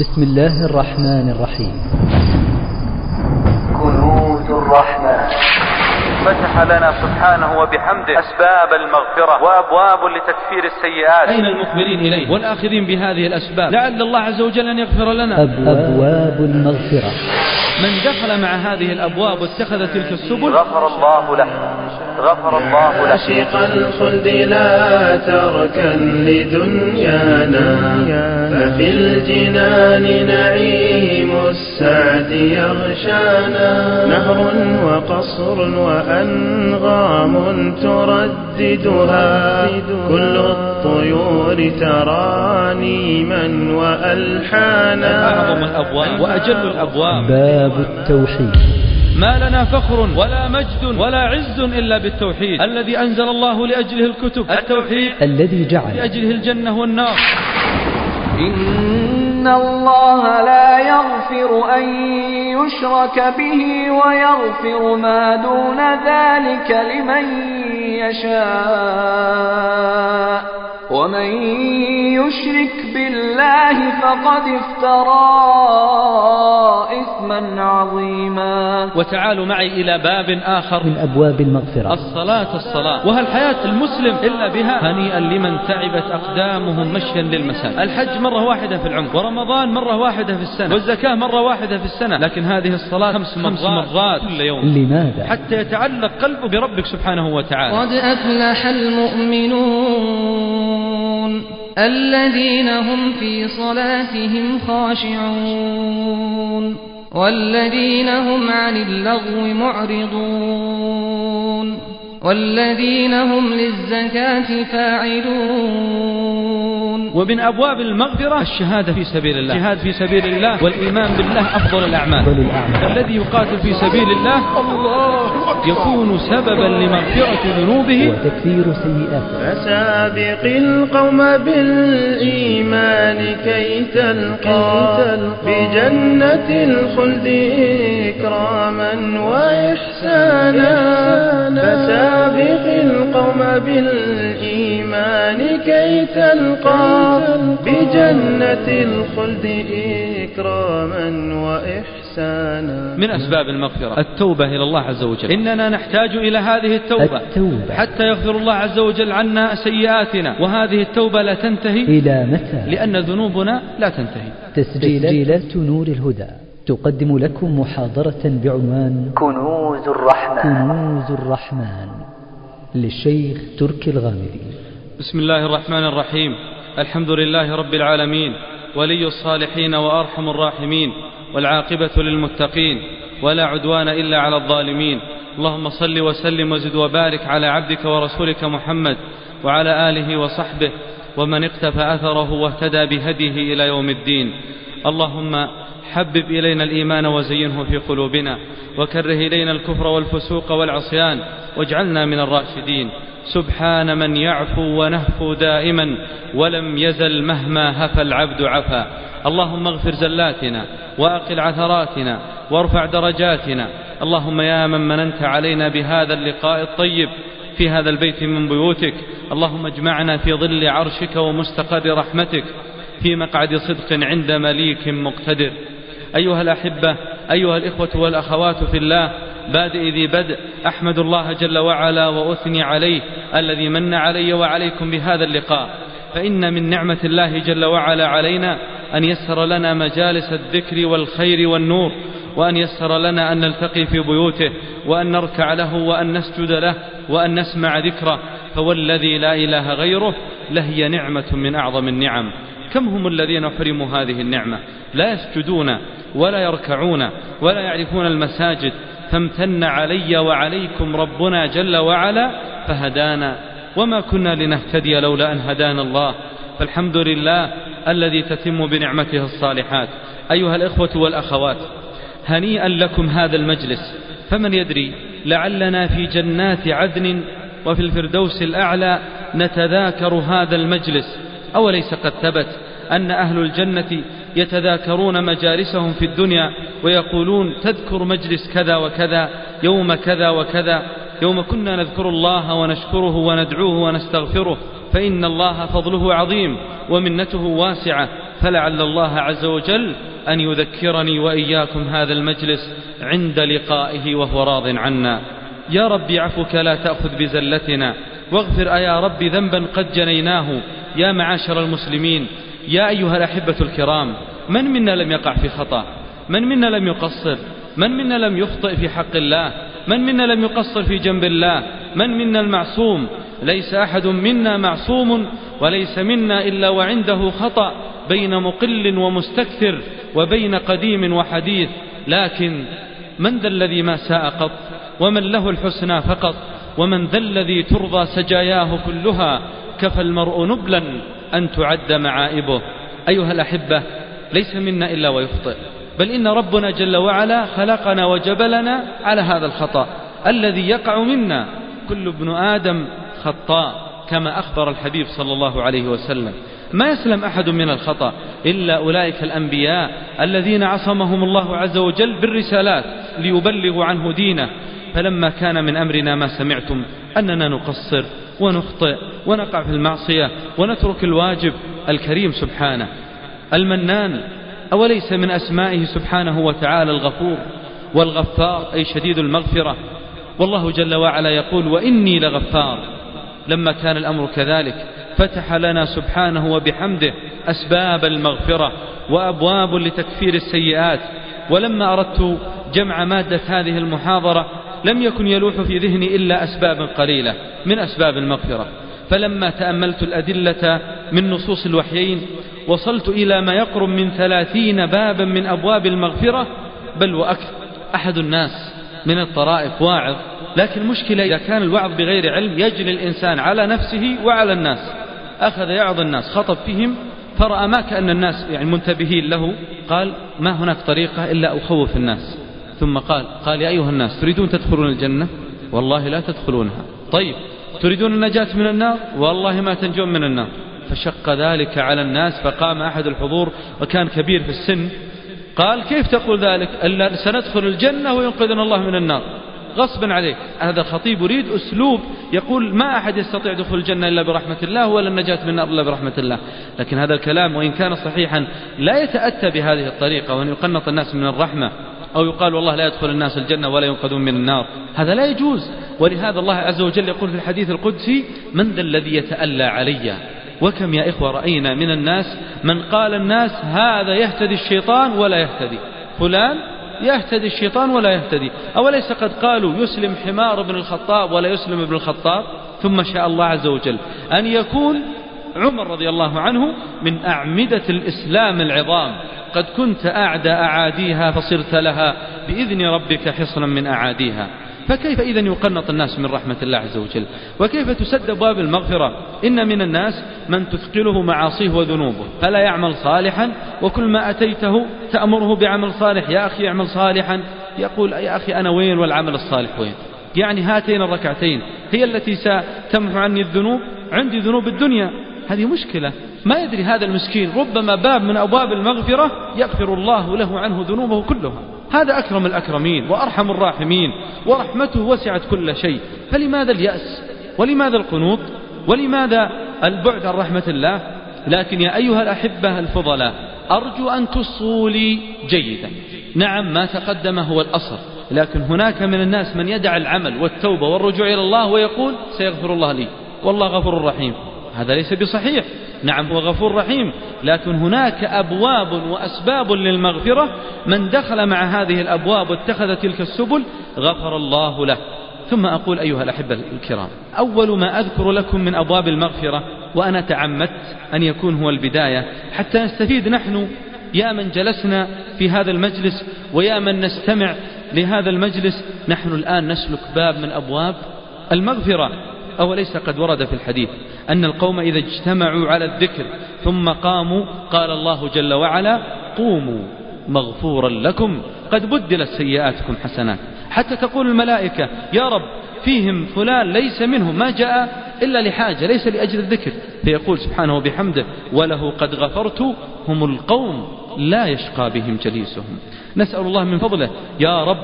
بسم الله الرحمن الرحيم. كنوز الرحمن. فتح لنا سبحانه وبحمده أسباب المغفرة وأبواب لتكفير السيئات. أين المقبلين إليه؟ والآخذين بهذه الأسباب. لعل الله عز وجل أن يغفر لنا. أبواب المغفرة. من دخل مع هذه الأبواب واتخذ تلك السبل. غفر الله له. غفر الله له عشق الخلد لا تركا لدنيانا ففي الجنان نعيم السعد يغشانا. نهر وقصر وأنغام ترددها كل الطيور ترانيما وألحانا. أعظم الأبواب وأجل الأبواب. باب التوحيد. ما لنا فخر ولا مجد ولا عز إلا بالتوحيد الذي أنزل الله لأجله الكتب. التوحيد الذي جعل. لأجله الجنة والنار. إن الله لا يغفر أن يشرك به ويغفر ما دون ذلك لمن يشاء. ومن يشرك بالله فقد افترى إثما عظيما. وتعالوا معي إلى باب آخر. من أبواب المغفرة. الصلاة الصلاة. وهل حياة المسلم إلا بها؟ هنيئا لمن تعبت أقدامهم مشيا للمساجد. الحج مرة واحدة في العمر. ورمضان مرة واحدة في السنة. والزكاة مرة واحدة في السنة. لكن هذه الصلاة خمس مرات, خمس مرات كل يوم. لماذا؟ حتى يتعلق قلبه بربك سبحانه وتعالى. قد أفلح المؤمنون. الذين هم في صلاتهم خاشعون والذين هم عن اللغو معرضون والذين هم للزكاة فاعلون ومن أبواب المغفرة الشهادة في سبيل الله. الجهاد في سبيل الله. والإيمان بالله أفضل الأعمال. الذي يقاتل في سبيل الله يكون سببا لمغفرة ذنوبه. وتكفير سيئاته. فسابق القوم بالإيمان كي تلقى بجنة الخلد إكراما وإحسانا. فسابق القوم بالإيمان كي تلقى بجنة الخلد إكراما وإحسانا. من أسباب المغفرة. التوبة إلى الله عز وجل. إننا نحتاج إلى هذه التوبة. التوبة. حتى يغفر الله عز وجل عنا سيئاتنا. وهذه التوبة لا تنتهي. إلى متى؟ لأن ذنوبنا لا تنتهي. تسجيلات نور الهدى. تقدم لكم محاضرة بعنوان كنوز الرحمن. كنوز الرحمن للشيخ تركي الغامدي. بسم الله الرحمن الرحيم. الحمد لله رب العالمين ولي الصالحين وأرحم الراحمين والعاقبة للمتقين ولا عدوان إلا على الظالمين. اللهم صل وسلم وزد وبارك على عبدك ورسولك محمد وعلى آله وصحبه ومن اقتفى أثره واهتدى بهديه إلى يوم الدين. اللهم حبب إلينا الإيمان وزينه في قلوبنا وكره إلينا الكفر والفسوق والعصيان واجعلنا من الراشدين. سبحان من يعفو ونهفو دائما ولم يزل مهما هفى العبد عفا. اللهم اغفر زلاتنا وأقل عثراتنا وارفع درجاتنا. اللهم يا من مننت علينا بهذا اللقاء الطيب في هذا البيت من بيوتك. اللهم اجمعنا في ظل عرشك ومستقر رحمتك في مقعد صدق عند مليك مقتدر. أيها الأحبة أيها الإخوة والأخوات في الله بادئ ذي بدء أحمد الله جل وعلا وأثني عليه الذي من علي وعليكم بهذا اللقاء. فإن من نعمة الله جل وعلا علينا أن يسر لنا مجالس الذكر والخير والنور وأن يسر لنا أن نلتقي في بيوته وأن نركع له وأن نسجد له وأن نسمع ذكره. فوالذي لا إله غيره لهي نعمة من أعظم النعم. كم هم الذين حرموا هذه النعمة؟ لا يسجدون ولا يركعون ولا يعرفون المساجد. فامتن علي وعليكم ربنا جل وعلا فهدانا. وما كنا لنهتدي لولا أن هدانا الله. فالحمد لله الذي تتم بنعمته الصالحات. أيها الإخوة والأخوات هنيئا لكم هذا المجلس. فمن يدري لعلنا في جنات عدن وفي الفردوس الأعلى نتذاكر هذا المجلس. أوليس قد ثبت أن أهل الجنة يتذاكرون مجالسهم في الدنيا ويقولون تذكر مجلس كذا وكذا يوم كذا وكذا يوم كنا نذكر الله ونشكره وندعوه ونستغفره فإن الله فضله عظيم ومنته واسعة فلعل الله عز وجل أن يذكرني وإياكم هذا المجلس عند لقائه وهو راض عنا. يا رب عفوك لا تأخذ بزلتنا واغفر أيا رب ذنبا قد جنيناه يا معاشر المسلمين يا أيها الأحبة الكرام من منا لم يقع في خطأ؟ من منا لم يقصر؟ من منا لم يخطئ في حق الله؟ من منا لم يقصر في جنب الله؟ من منا المعصوم؟ ليس أحد منا معصوم وليس منا إلا وعنده خطأ بين مقل ومستكثر وبين قديم وحديث. لكن من ذا الذي ما ساء قط؟ ومن له الحسنى فقط؟ ومن ذا الذي ترضى سجاياه كلها؟ كفى المرء نبلا أن تعد معائبه. أيها الأحبة ليس منا إلا ويخطئ. بل إن ربنا جل وعلا خلقنا وجبلنا على هذا الخطأ. الذي يقع منا كل ابن آدم خطاء كما أخبر الحبيب صلى الله عليه وسلم. ما يسلم أحد من الخطأ إلا أولئك الأنبياء الذين عصمهم الله عز وجل بالرسالات ليبلغوا عنه دينه. فلما كان من أمرنا ما سمعتم أننا نقصر ونخطئ ونقع في المعصية ونترك الواجب الكريم سبحانه. المنان أوليس من أسمائه سبحانه وتعالى الغفور والغفار أي شديد المغفرة؟ والله جل وعلا يقول وإني لغفار. لما كان الأمر كذلك فتح لنا سبحانه وبحمده أسباب المغفرة وأبواب لتكفير السيئات. ولما أردت جمع مادة هذه المحاضرة لم يكن يلوح في ذهني إلا أسباب قليلة من أسباب المغفرة. فلما تأملت الأدلة من نصوص الوحيين وصلت إلى ما يقرب من ثلاثين بابا من أبواب المغفرة بل وأكثر. أحد الناس من الطرائف واعظ لكن مشكلة إذا كان الوعظ بغير علم يجري الإنسان على نفسه وعلى الناس. أخذ يعظ الناس خطب فيهم فرأى ما كأن الناس يعني منتبهين له قال ما هناك طريقة إلا أخوف الناس. ثم قال قال يا أيها الناس تريدون تدخلون الجنة؟ والله لا تدخلونها. طيب تريدون النجاة من النار؟ والله ما تنجون من النار. فشق ذلك على الناس فقام أحد الحضور وكان كبير في السن. قال كيف تقول ذلك؟ ألا سندخل الجنة وينقذنا الله من النار. غصبا عليك. هذا الخطيب يريد أسلوب يقول ما أحد يستطيع دخول الجنة إلا برحمة الله ولا النجاة من النار إلا برحمة الله. لكن هذا الكلام وإن كان صحيحا لا يتأتى بهذه الطريقة وأن يقنط الناس من الرحمة. أو يقال والله لا يدخل الناس الجنة ولا ينقذون من النار. هذا لا يجوز. ولهذا الله عز وجل يقول في الحديث القدسي من ذا الذي يتألى علي؟ وكم يا إخوة رأينا من الناس من قال الناس هذا يهتدي الشيطان ولا يهتدي. فلان يهتدي الشيطان ولا يهتدي. أوليس قد قالوا يسلم حمار بن الخطاب ولا يسلم ابن الخطاب؟ ثم شاء الله عز وجل أن يكون عمر رضي الله عنه من أعمدة الإسلام العظام. قد كنت أعدى أعاديها فصرت لها بإذن ربك حصنا من أعاديها. فكيف إذا يقنط الناس من رحمة الله عز وجل؟ وكيف تسد أبواب المغفرة؟ إن من الناس من تثقله معاصيه وذنوبه. فلا يعمل صالحا وكل ما أتيته تأمره بعمل صالح. يا أخي اعمل صالحا. يقول يا أخي أنا وين والعمل الصالح وين؟ يعني هاتين الركعتين. هي التي ستمحو عني الذنوب عندي ذنوب الدنيا. هذه مشكلة. ما يدري هذا المسكين. ربما باب من أبواب المغفرة يغفر الله له عنه ذنوبه كلها. هذا أكرم الأكرمين وأرحم الراحمين ورحمته وسعت كل شيء. فلماذا اليأس؟ ولماذا القنوط؟ ولماذا البعد عن رحمة الله؟ لكن يا أيها الأحبة الفضلاء أرجو أن تصوا لي جيدا. نعم ما تقدم هو الأصل لكن هناك من الناس من يدع العمل والتوبة والرجوع إلى الله ويقول سيغفر الله لي. والله غفور رحيم. هذا ليس بصحيح. نعم هو غفور رحيم. لكن هناك أبواب وأسباب للمغفرة. من دخل مع هذه الأبواب واتخذ تلك السبل غفر الله له. ثم أقول أيها الأحبة الكرام أول ما أذكر لكم من أبواب المغفرة وأنا تعمدت أن يكون هو البداية حتى نستفيد نحن يا من جلسنا في هذا المجلس ويا من نستمع لهذا المجلس نحن الآن نسلك باب من أبواب المغفرة. أوليس قد ورد في الحديث. أن القوم إذا اجتمعوا على الذكر ثم قاموا قال الله جل وعلا قوموا مغفورا لكم قد بدلت سيئاتكم حسنات. حتى تقول الملائكة يا رب فيهم فلان ليس منهم ما جاء إلا لحاجة ليس لأجل الذكر. فيقول سبحانه وبحمده وله قد غفرت هم القوم لا يشقى بهم جليسهم. نسأل الله من فضله يا رب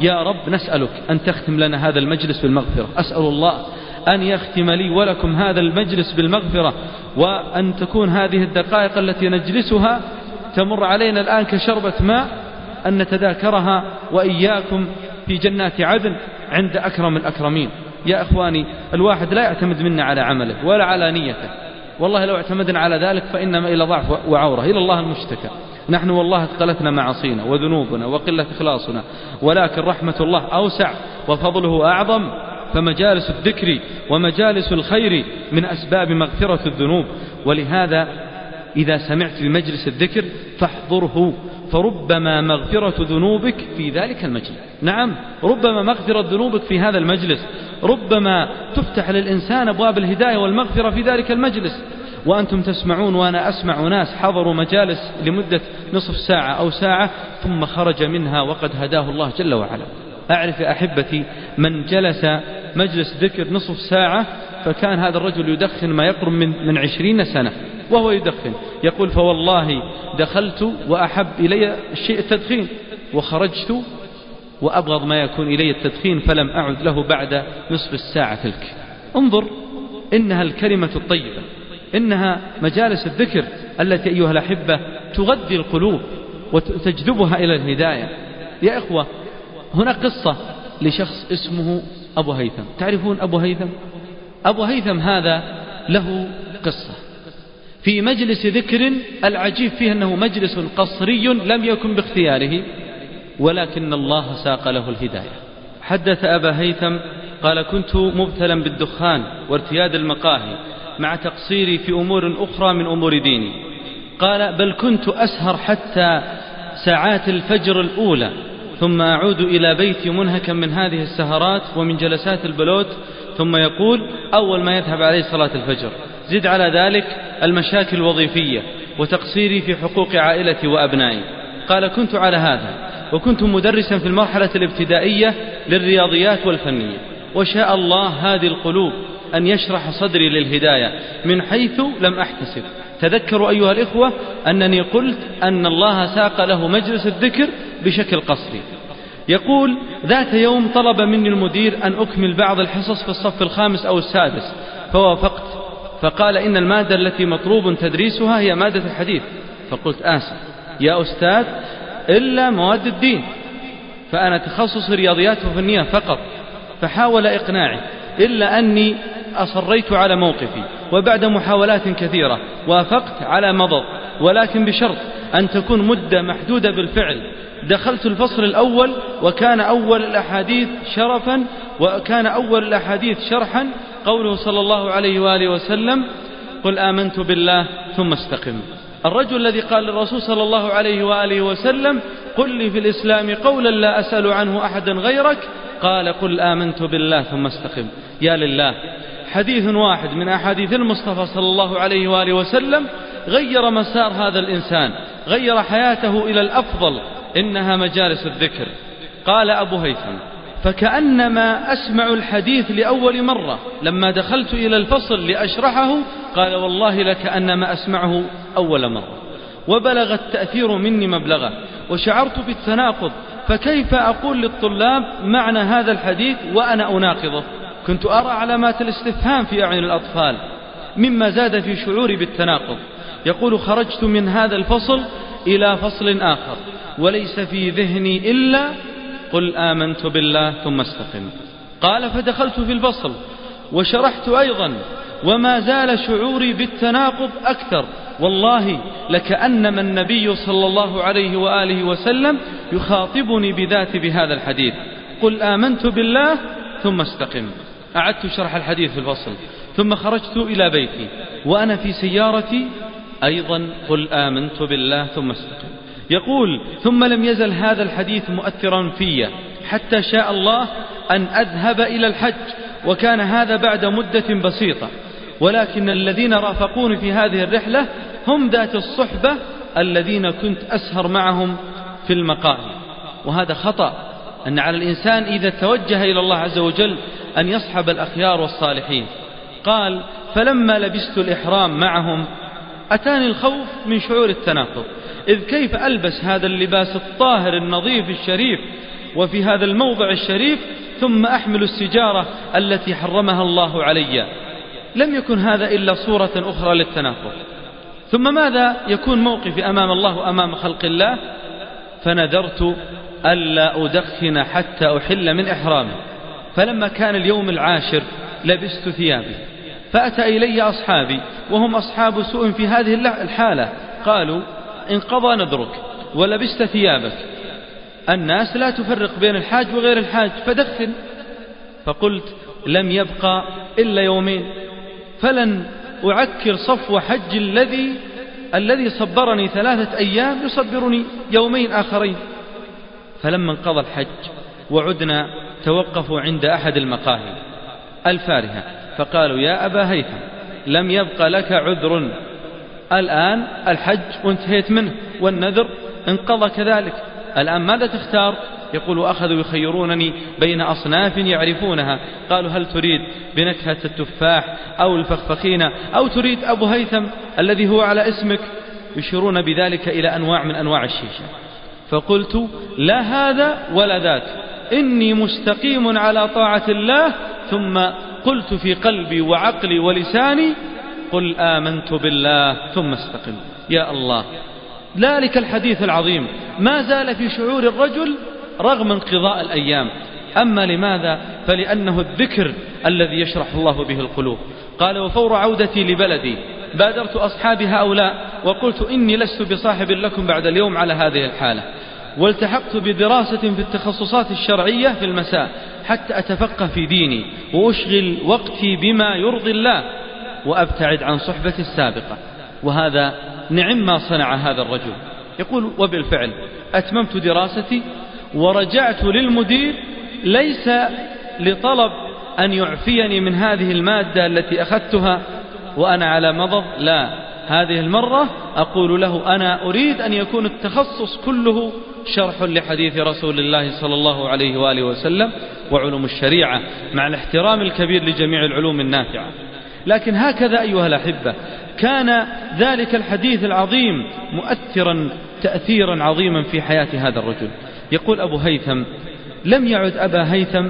يا رب نسألك أن تختم لنا هذا المجلس بالمغفرة أسأل الله أن يختم لي ولكم هذا المجلس بالمغفرة وأن تكون هذه الدقائق التي نجلسها تمر علينا الآن كشربة ماء أن نتذاكرها وإياكم في جنات عدن عند أكرم الأكرمين. يا إخواني الواحد لا يعتمد منا على عمله ولا على نيته. والله لو اعتمدنا على ذلك فإنما إلى ضعف وعورة. إلى الله المشتكى. نحن والله اثقلتنا معاصينا وذنوبنا وقلة إخلاصنا ولكن رحمة الله أوسع وفضله أعظم. فمجالس الذكر ومجالس الخير من أسباب مغفرة الذنوب. ولهذا إذا سمعت بمجلس الذكر فاحضره فربما مغفرة ذنوبك في ذلك المجلس. نعم ربما مغفرة ذنوبك في هذا المجلس. ربما تفتح للإنسان أبواب الهداية والمغفرة في ذلك المجلس. وأنتم تسمعون وأنا أسمع ناس حضروا مجالس لمدة نصف ساعة أو ساعة ثم خرج منها وقد هداه الله جل وعلا. أعرف أحبتي من جلس مجلس ذكر نصف ساعة فكان هذا الرجل يدخن ما يقرب من, من عشرين سنة وهو يدخن. يقول فوالله دخلت وأحب إلي الشيء التدخين وخرجت وأبغض ما يكون إلي التدخين فلم أعد له بعد نصف الساعة تلك. انظر إنها الكلمة الطيبة إنها مجالس الذكر التي أيها الأحبة تغذي القلوب وتجذبها إلى الهداية. يا إخوة هنا قصة لشخص اسمه أبو هيثم. تعرفون أبو هيثم؟ أبو هيثم هذا له قصة. في مجلس ذكر العجيب فيه أنه مجلس قصري لم يكن باختياره ولكن الله ساق له الهداية. حدث أبا هيثم قال كنت مبتلا بالدخان وارتياد المقاهي مع تقصيري في أمور أخرى من أمور ديني. قال بل كنت أسهر حتى ساعات الفجر الأولى ثم أعود إلى بيتي منهكا من هذه السهرات ومن جلسات البلوت ثم يقول أول ما يذهب عليه صلاة الفجر. زد على ذلك المشاكل الوظيفية وتقصيري في حقوق عائلتي وأبنائي. قال كنت على هذا وكنت مدرسا في المرحلة الابتدائية للرياضيات والفنية. وشاء الله هذه القلوب أن يشرح صدري للهداية من حيث لم أحتسب. تذكروا أيها الإخوة أنني قلت أن الله ساق له مجلس الذكر بشكل قصري. يقول ذات يوم طلب مني المدير أن أكمل بعض الحصص في الصف الخامس أو السادس فوافقت. فقال إن المادة التي مطلوب تدريسها هي مادة الحديث. فقلت آسف يا أستاذ إلا مواد الدين فأنا تخصص رياضيات وفنية فقط فحاول إقناعي إلا أني أصريت على موقفي وبعد محاولات كثيرة وافقت على مضض ولكن بشرط أن تكون مدة محدودة بالفعل. دخلت الفصل الأول وكان أول الأحاديث شرفا وكان أول الأحاديث شرحا. قوله صلى الله عليه وآله وسلم قل آمنت بالله ثم استقم. الرجل الذي قال للرسول صلى الله عليه وآله وسلم قل لي في الإسلام قولا لا أسأل عنه أحدا غيرك. قال قل آمنت بالله ثم استقم. يا لله حديث واحد من أحاديث المصطفى صلى الله عليه وآله وسلم غير مسار هذا الإنسان غير حياته إلى الأفضل إنها مجالس الذكر. قال أبو هيثم فكأنما أسمع الحديث لأول مرة لما دخلت إلى الفصل لأشرحه قال والله لكأنما أسمعه أول مرة. وبلغ التأثير مني مبلغه وشعرت بالتناقض فكيف أقول للطلاب معنى هذا الحديث وأنا أناقضه؟ كنت أرى علامات الاستفهام في أعين الأطفال مما زاد في شعوري بالتناقض. يقول خرجت من هذا الفصل إلى فصل آخر وليس في ذهني إلا قل آمنت بالله ثم استقم. قال فدخلت في الفصل وشرحت أيضا وما زال شعوري بالتناقض أكثر. والله لكأنما النبي صلى الله عليه وآله وسلم يخاطبني بذات بهذا الحديث. قل آمنت بالله ثم استقم. أعدت شرح الحديث في الفصل. ثم خرجت إلى بيتي. وأنا في سيارتي. أيضا قل آمنت بالله ثم استقم. يقول ثم لم يزل هذا الحديث مؤثرا في حتى شاء الله أن أذهب إلى الحج. وكان هذا بعد مدة بسيطة. ولكن الذين رافقوني في هذه الرحلة هم ذات الصحبة الذين كنت أسهر معهم في المقاهي وهذا خطأ. أن على الإنسان إذا توجه إلى الله عز وجل أن يصحب الأخيار والصالحين. قال فلما لبست الإحرام معهم أتاني الخوف من شعور التناقض. إذ كيف ألبس هذا اللباس الطاهر النظيف الشريف وفي هذا الموضع الشريف ثم أحمل السجارة التي حرمها الله علي؟ لم يكن هذا إلا صورة أخرى للتناقض. ثم ماذا يكون موقفي أمام الله وأمام خلق الله؟ فنذرت ألا أدخن حتى أحل من إحرامي. فلما كان اليوم العاشر لبست ثيابي. فأتى إلي أصحابي وهم أصحاب سوء في هذه الحالة. قالوا انقضى نذرك ولبست ثيابك. الناس لا تفرق بين الحاج وغير الحاج فدخن. فقلت لم يبقى إلا يومين. فلن أعكر صفو حج الذي الذي صبرني ثلاثة أيام يصبرني يومين آخرين. فلما انقضى الحج وعدنا توقفوا عند أحد المقاهي الفارهة فقالوا يا أبا هيثم لم يبق لك عذر. الآن الحج وانتهيت منه والنذر انقضى كذلك. الآن ماذا تختار؟ يقول وأخذوا يخيرونني بين أصناف يعرفونها. قالوا هل تريد بنكهة التفاح أو الفخفخين أو تريد أبو هيثم الذي هو على اسمك؟ يشيرون بذلك إلى أنواع من أنواع الشيشة. فقلت لا هذا ولا ذاك. إني مستقيم على طاعة الله ثم قلت في قلبي وعقلي ولساني قل آمنت بالله ثم استقم. يا الله ذلك الحديث العظيم. ما زال في شعور الرجل رغم انقضاء الأيام. أما لماذا؟ فلأنه الذكر الذي يشرح الله به القلوب. قال وفور عودتي لبلدي. بادرت أصحابي هؤلاء وقلت إني لست بصاحب لكم بعد اليوم على هذه الحالة. والتحقت بدراسة في التخصصات الشرعية في المساء حتى أتفقه في ديني وأشغل وقتي بما يرضي الله وأبتعد عن صحبة السابقة. وهذا نعم ما صنع هذا الرجل. يقول وبالفعل أتممت دراستي ورجعت للمدير ليس لطلب أن يعفيني من هذه المادة التي أخذتها وأنا على مضض لا. هذه المرة أقول له أنا أريد أن يكون التخصص كله شرح لحديث رسول الله صلى الله عليه وآله وسلم وعلوم الشريعة مع الاحترام الكبير لجميع العلوم النافعة. لكن هكذا أيها الأحبة كان ذلك الحديث العظيم مؤثرا تأثيرا عظيما في حياة هذا الرجل. يقول أبو هيثم لم يعد أبا هيثم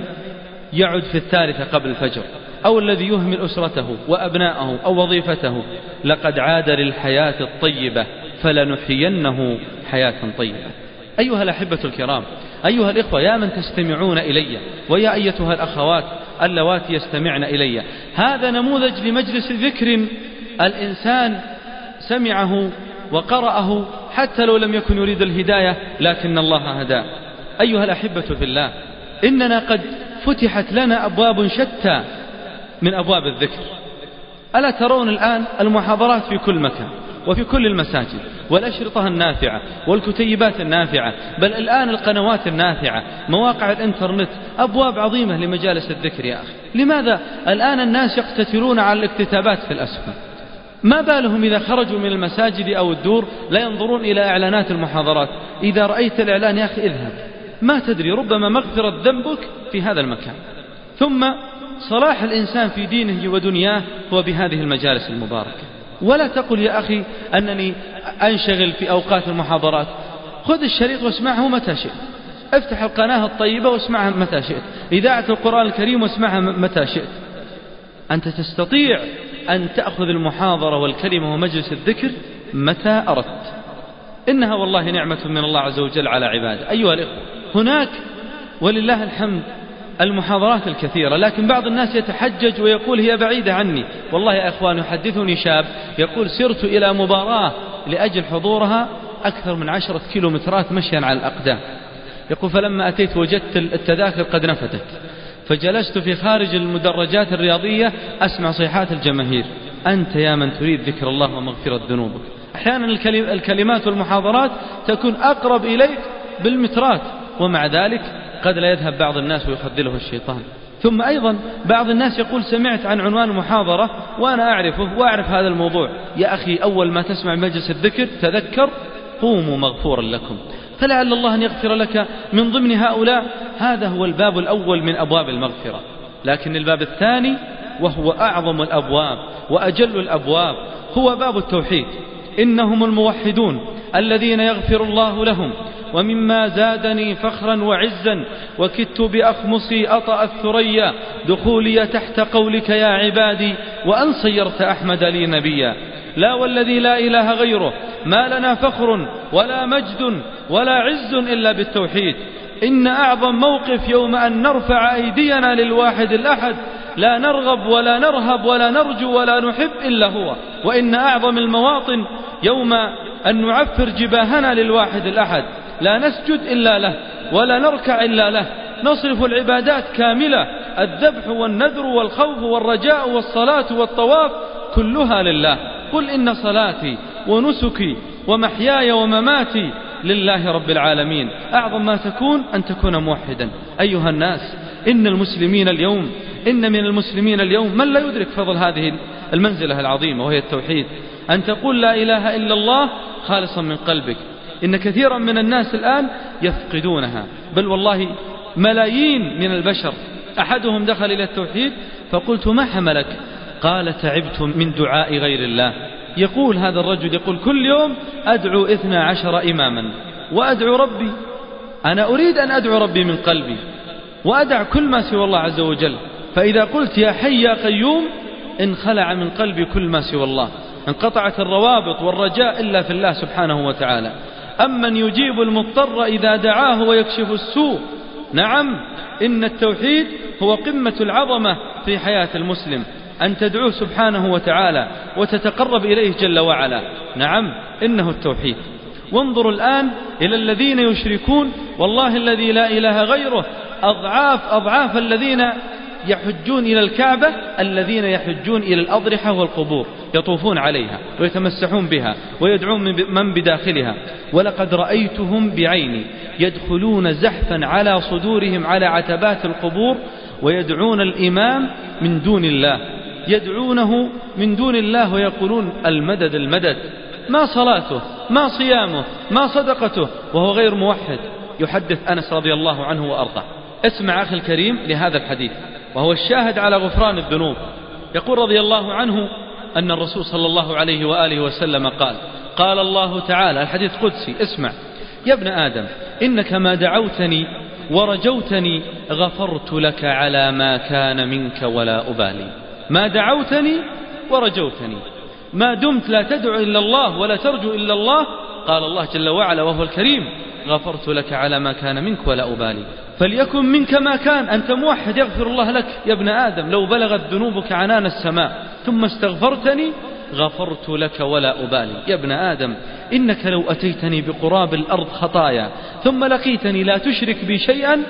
يعد في الثالثة قبل الفجر. أو الذي يهمل أسرته وأبناءه أو وظيفته لقد عاد للحياة الطيبة فلنحيينه حياة طيبة. أيها الأحبة الكرام أيها الإخوة يا من تستمعون إلي ويا أيتها الأخوات اللواتي يستمعن إلي. هذا نموذج لمجلس ذكر الإنسان سمعه وقرأه حتى لو لم يكن يريد الهداية لكن الله هداه أيها الأحبة في الله إننا قد فتحت لنا أبواب شتى من أبواب الذكر. ألا ترون الآن المحاضرات في كل مكان وفي كل المساجد والأشرطة النافعة والكتيبات النافعة بل الآن القنوات النافعة مواقع الإنترنت أبواب عظيمة لمجالس الذكر يا أخي. لماذا الآن الناس يقتتلون على الاكتتابات في الأسفل؟ ما بالهم إذا خرجوا من المساجد أو الدور لا ينظرون إلى إعلانات المحاضرات؟ إذا رأيت الإعلان يا أخي اذهب. ما تدري ربما مغفرة ذنبك في هذا المكان. ثم صلاح الإنسان في دينه ودنياه هو بهذه المجالس المباركة. ولا تقل يا أخي أنني أنشغل في أوقات المحاضرات. خذ الشريط واسمعه متى شئت. افتح القناة الطيبة واسمعها متى شئت. إذاعة القرآن الكريم واسمعها متى شئت. أنت تستطيع أن تأخذ المحاضرة والكلمة ومجلس الذكر متى أردت. إنها والله نعمة من الله عز وجل على عباده. أيها الإخوة هناك ولله الحمد المحاضرات الكثيرة لكن بعض الناس يتحجج ويقول هي بعيدة عني. والله يا أخوان يحدثني شاب يقول سرت إلى مباراة لأجل حضورها أكثر من عشرة كيلومترات مشيا على الأقدام. يقول فلما أتيت وجدت التذاكر قد نفتت فجلست في خارج المدرجات الرياضية أسمع صيحات الجماهير. أنت يا من تريد ذكر الله ومغفرة ذنوبك. أحيانا الكلمات والمحاضرات تكون أقرب إليك بالمترات ومع ذلك قد لا يذهب بعض الناس ويخذله الشيطان. ثم أيضا بعض الناس يقول سمعت عن عنوان المحاضرة وأنا أعرفه وأعرف هذا الموضوع. يا أخي أول ما تسمع مجلس الذكر تذكر قوموا مغفورا لكم. فلعل الله أن يغفر لك من ضمن هؤلاء. هذا هو الباب الأول من أبواب المغفرة. لكن الباب الثاني وهو أعظم الأبواب وأجل الأبواب هو باب التوحيد. إنهم الموحدون. الذين يغفر الله لهم ومما زادني فخرا وعزا وكدت بأخمصي أطأ الثريا دخولي تحت قولك يا عبادي وأن صيرت أحمد لي نبيا. لا والذي لا إله غيره ما لنا فخر ولا مجد ولا عز إلا بالتوحيد. إن أعظم موقف يوم أن نرفع أيدينا للواحد الأحد لا نرغب ولا نرهب ولا نرجو ولا نحب إلا هو. وإن أعظم المواطن يوم أن نعفر جباهنا للواحد الأحد. لا نسجد إلا له ولا نركع إلا له. نصرف العبادات كاملة. الذبح والنذر والخوف والرجاء والصلاة والطواف كلها لله. قل إن صلاتي ونسكي ومحياي ومماتي لله رب العالمين. أعظم ما تكون أن تكون موحدا. أيها الناس إن المسلمين اليوم إن من المسلمين اليوم من لا يدرك فضل هذه المنزلة العظيمة وهي التوحيد. أن تقول لا إله إلا الله خالصا من قلبك. إن كثيرا من الناس الآن يفقدونها. بل والله ملايين من البشر. أحدهم دخل إلى التوحيد فقلت ما حملك؟ قال تعبت من دعاء غير الله. يقول هذا الرجل يقول كل يوم أدعو إثنى عشر إماما وأدعو ربي أنا أريد أن أدعو ربي من قلبي وأدع كل ما سوى الله عز وجل. فإذا قلت يا حي يا قيوم انخلع من قلبي كل ما سوى الله انقطعت الروابط والرجاء إلا في الله سبحانه وتعالى. أمن يجيب المضطر إذا دعاه ويكشف السوء. نعم إن التوحيد هو قمة العظمة في حياة المسلم. أن تدعوه سبحانه وتعالى وتتقرب إليه جل وعلا. نعم إنه التوحيد. وانظروا الآن إلى الذين يشركون. والله الذي لا إله غيره. أضعاف أضعاف الذين يحجون إلى الكعبة الذين يحجون إلى الأضرحة والقبور يطوفون عليها ويتمسحون بها ويدعون من بداخلها. ولقد رأيتهم بعيني يدخلون زحفا على صدورهم على عتبات القبور ويدعون الإمام من دون الله. يدعونه من دون الله ويقولون المدد المدد. ما صلاته ما صيامه ما صدقته وهو غير موحد. يحدث أنس رضي الله عنه وأرضاه. اسمع أخي الكريم لهذا الحديث. وهو الشاهد على غفران الذنوب. يقول رضي الله عنه أن الرسول صلى الله عليه وآله وسلم قال قال الله تعالى الحديث قدسي اسمع. يا ابن آدم إنك ما دعوتني ورجوتني غفرت لك على ما كان منك ولا أبالي. ما دعوتني ورجوتني. ما دمت لا تدعو إلا الله ولا ترجو إلا الله. قال الله جل وعلا وهو الكريم غفرت لك على ما كان منك ولا أبالي. فليكن منك ما كان. أنت موحد يغفر الله لك. يا ابن آدم لو بلغت ذنوبك عنان السماء ثم استغفرتني غفرت لك ولا أبالي. يا ابن آدم إنك لو أتيتني بقراب الأرض خطايا ثم لقيتني لا تشرك بي شيئا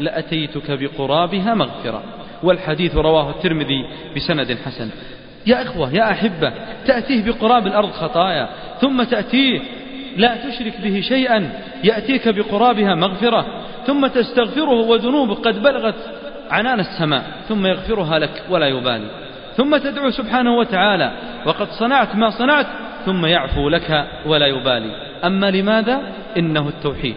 لأتيتك بقرابها مغفرة. والحديث رواه الترمذي بسند حسن. يا إخوة يا أحبة تأتيه بقراب الأرض خطايا ثم تأتيه لا تشرك به شيئا يأتيك بقرابها مغفرة ثم تستغفره وذنوبك قد بلغت عنان السماء ثم يغفرها لك ولا يبالي. ثم تدعو سبحانه وتعالى وقد صنعت ما صنعت ثم يعفو لك ولا يبالي. أما لماذا؟ إنه التوحيد.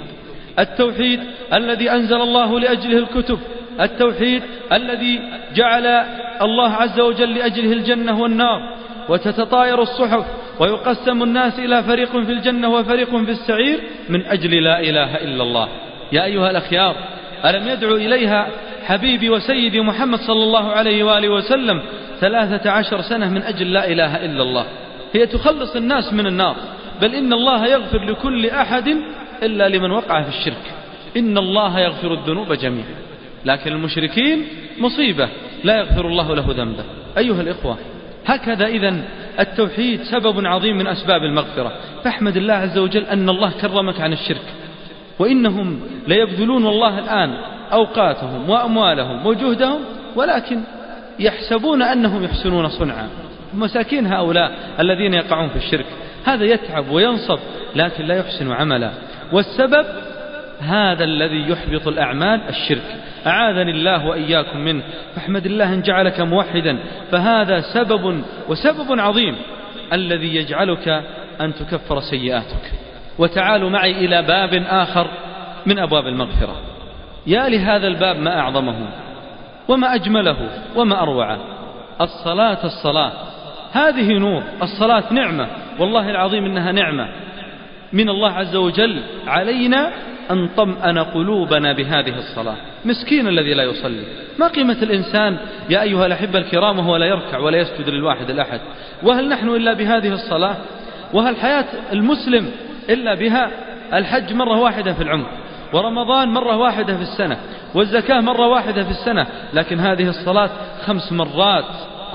التوحيد الذي أنزل الله لأجله الكتب التوحيد الذي جعل الله عز وجل لأجله الجنة والنار وتتطاير الصحف ويقسم الناس إلى فريق في الجنة وفريق في السعير من أجل لا إله إلا الله. يا أيها الأخيار ألم يدعو إليها حبيبي وسيدي محمد صلى الله عليه وآله وسلم ثلاثة عشر سنة من أجل لا إله إلا الله؟ هي تخلص الناس من النار. بل إن الله يغفر لكل أحد إلا لمن وقع في الشرك. إن الله يغفر الذنوب جميعا. لكن المشركين مصيبة لا يغفر الله له ذنبه. أيها الإخوة هكذا إذا التوحيد سبب عظيم من أسباب المغفرة. فاحمد الله عز وجل أن الله كرمك عن الشرك وإنهم ليبذلون والله الآن أوقاتهم وأموالهم وجهدهم ولكن يحسبون أنهم يحسنون صنعا. مساكين هؤلاء الذين يقعون في الشرك هذا يتعب وينصب لكن لا يحسن عملا. والسبب هذا الذي يحبط الأعمال الشرك. أعاذني الله وإياكم منه. فاحمد الله أن جعلك موحدا. فهذا سبب وسبب عظيم الذي يجعلك أن تكفر سيئاتك. وتعالوا معي إلى باب آخر من أبواب المغفرة. يا لهذا الباب ما أعظمه وما أجمله وما أروعه. الصلاة الصلاة. هذه نور. الصلاة نعمة. والله العظيم إنها نعمة. من الله عز وجل علينا أن طمأن قلوبنا بهذه الصلاة. مسكين الذي لا يصلي. ما قيمة الإنسان؟ يا أيها الأحبة الكرام وهو لا يركع ولا يسجد للواحد الأحد. وهل نحن إلا بهذه الصلاة؟ وهل حياة المسلم إلا بها؟ الحج مرة واحدة في العمر. ورمضان مرة واحدة في السنة. والزكاة مرة واحدة في السنة. لكن هذه الصلاة خمس مرات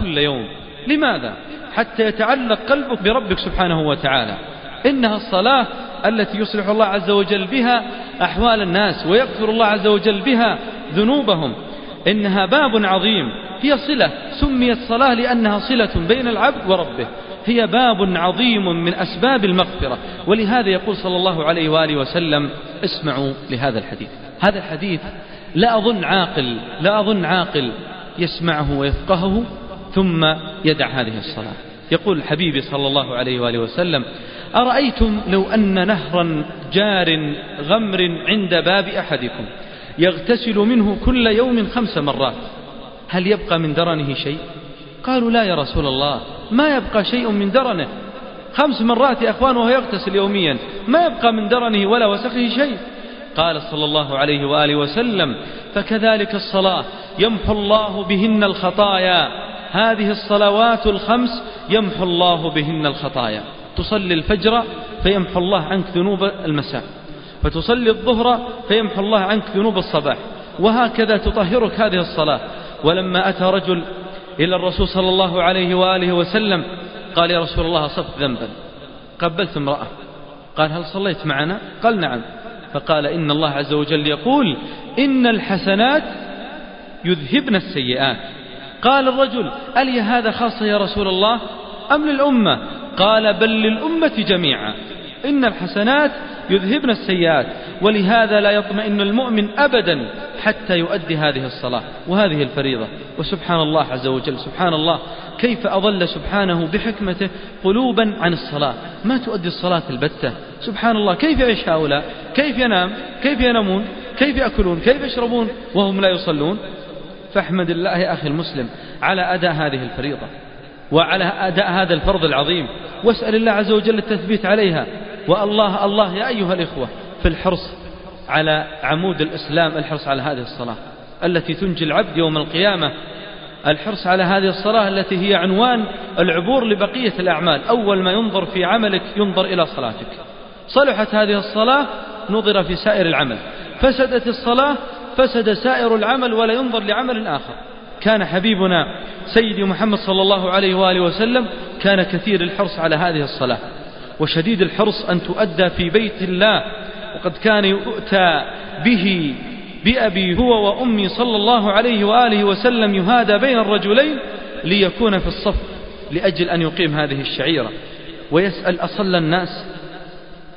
كل يوم. لماذا؟ حتى يتعلق قلبك بربك سبحانه وتعالى. إنها الصلاة التي يصلح الله عز وجل بها أحوال الناس ويغفر الله عز وجل بها ذنوبهم. إنها باب عظيم. هي صلة. سميت صلاة لأنها صلة بين العبد وربه. هي باب عظيم من أسباب المغفرة. ولهذا يقول صلى الله عليه وآله وسلم اسمعوا لهذا الحديث. هذا الحديث لا أظن عاقل لا أظن عاقل يسمعه ويفقهه ثم يدع هذه الصلاة. يقول حبيبي صلى الله عليه وآله وسلم أرأيتم لو أن نهرا جار غمر عند باب أحدكم يغتسل منه كل يوم خمس مرات هل يبقى من درنه شيء؟ قالوا لا يا رسول الله ما يبقى شيء من درنه. خمس مرات يا أخوان وهو يغتسل يوميا ما يبقى من درنه ولا وسخه شيء. قال صلى الله عليه وآله وسلم فكذلك الصلاة يمحو الله بهن الخطايا. هذه الصلوات الخمس يمحو الله بهن الخطايا. تصلي الفجر فيمحو الله عنك ذنوب المساء. فتصلي الظهر فيمحو الله عنك ذنوب الصباح. وهكذا تطهرك هذه الصلاة. ولما أتى رجل إلى الرسول صلى الله عليه وآله وسلم قال يا رسول الله أصبت ذنبا. قبلت امرأة. قال هل صليت معنا؟ قال نعم. فقال إن الله عز وجل يقول إن الحسنات يذهبن السيئات. قال الرجل ألي هذا خاصة يا رسول الله أم للأمة؟ قال بل للأمة جميعا إن الحسنات يذهبن السيئات ولهذا لا يطمئن المؤمن أبدا حتى يؤدي هذه الصلاة وهذه الفريضة وسبحان الله عز وجل سبحان الله كيف أضل سبحانه بحكمته قلوبا عن الصلاة ما تؤدي الصلاة البتة سبحان الله كيف يعيش هؤلاء كيف ينام كيف ينامون كيف يأكلون كيف يشربون وهم لا يصلون فاحمد الله يا أخي المسلم على أداء هذه الفريضة وعلى أداء هذا الفرض العظيم. واسأل الله عز وجل التثبيت عليها. والله الله يا أيها الإخوة في الحرص على عمود الإسلام الحرص على هذه الصلاة التي تنجي العبد يوم القيامة. الحرص على هذه الصلاة التي هي عنوان العبور لبقية الأعمال. أول ما ينظر في عملك ينظر إلى صلاتك. صلحت هذه الصلاة نظر في سائر العمل. فسدت الصلاة فسد سائر العمل ولا ينظر لعمل آخر. كان حبيبنا سيدي محمد صلى الله عليه وآله وسلم كان كثير الحرص على هذه الصلاة. وشديد الحرص أن تؤدى في بيت الله. وقد كان يؤتى به بأبي هو وأمي صلى الله عليه وآله وسلم يهادى بين الرجلين ليكون في الصف لأجل أن يقيم هذه الشعيرة. ويسأل أصلى الناس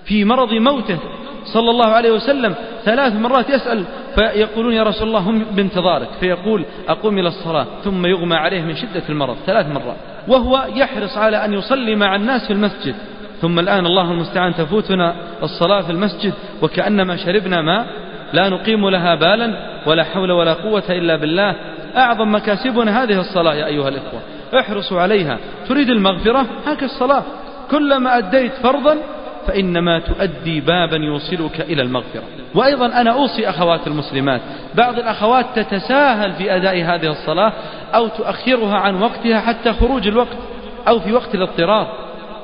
في مرض موته صلى الله عليه وسلم ثلاث مرات يسأل فيقولون يا رسول الله هم بانتظارك. فيقول أقوم إلى الصلاة ثم يغمى عليه من شدة المرض ثلاث مرات وهو يحرص على أن يصلي مع الناس في المسجد. ثم الآن الله المستعان تفوتنا الصلاة في المسجد وكأنما شربنا ماء لا نقيم لها بالا ولا حول ولا قوة إلا بالله. أعظم مكاسبنا هذه الصلاة يا أيها الإخوة. احرصوا عليها. تريد المغفرة؟ هاك الصلاة. كلما أديت فرضا فإنما تؤدي بابا يوصلك إلى المغفرة. وأيضا أنا أوصي أخوات المسلمات. بعض الأخوات تتساهل في أداء هذه الصلاة أو تؤخرها عن وقتها حتى خروج الوقت أو في وقت الاضطرار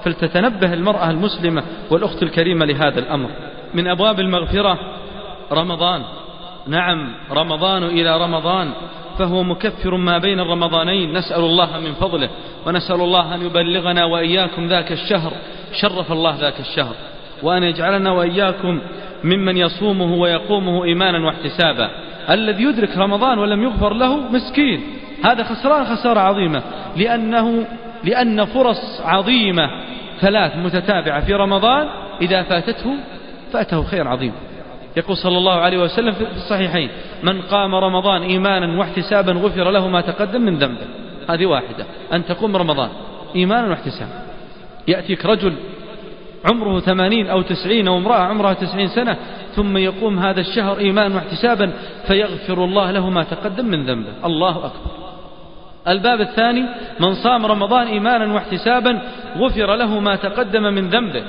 فلتتنبه المرأة المسلمة والأخت الكريمة لهذا الأمر. من أبواب المغفرة رمضان. نعم رمضان إلى رمضان. فهو مكفر ما بين الرمضانين. نسأل الله من فضله ونسأل الله أن يبلغنا وإياكم ذاك الشهر. شرف الله ذاك الشهر. وأن يجعلنا وإياكم ممن يصومه ويقومه إيمانا واحتسابا. الذي يدرك رمضان ولم يغفر له مسكين. هذا خسران خسارة عظيمة. لأنه لأن فرص عظيمة ثلاث متتابعة في رمضان إذا فاتته فاته خير عظيم. يقول صلى الله عليه وسلم في الصحيحين من قام رمضان إيمانا واحتسابا غفر له ما تقدم من ذنبه. هذه واحدة. أن تقوم رمضان إيمانا واحتسابا. يأتيك رجل عمره ثمانين أو تسعين أو امرأة عمرها تسعين سنة ثم يقوم هذا الشهر إيمانا واحتسابا فيغفر الله له ما تقدم من ذنبه. الله أكبر. الباب الثاني من صام رمضان إيمانا واحتسابا غفر له ما تقدم من ذنبه.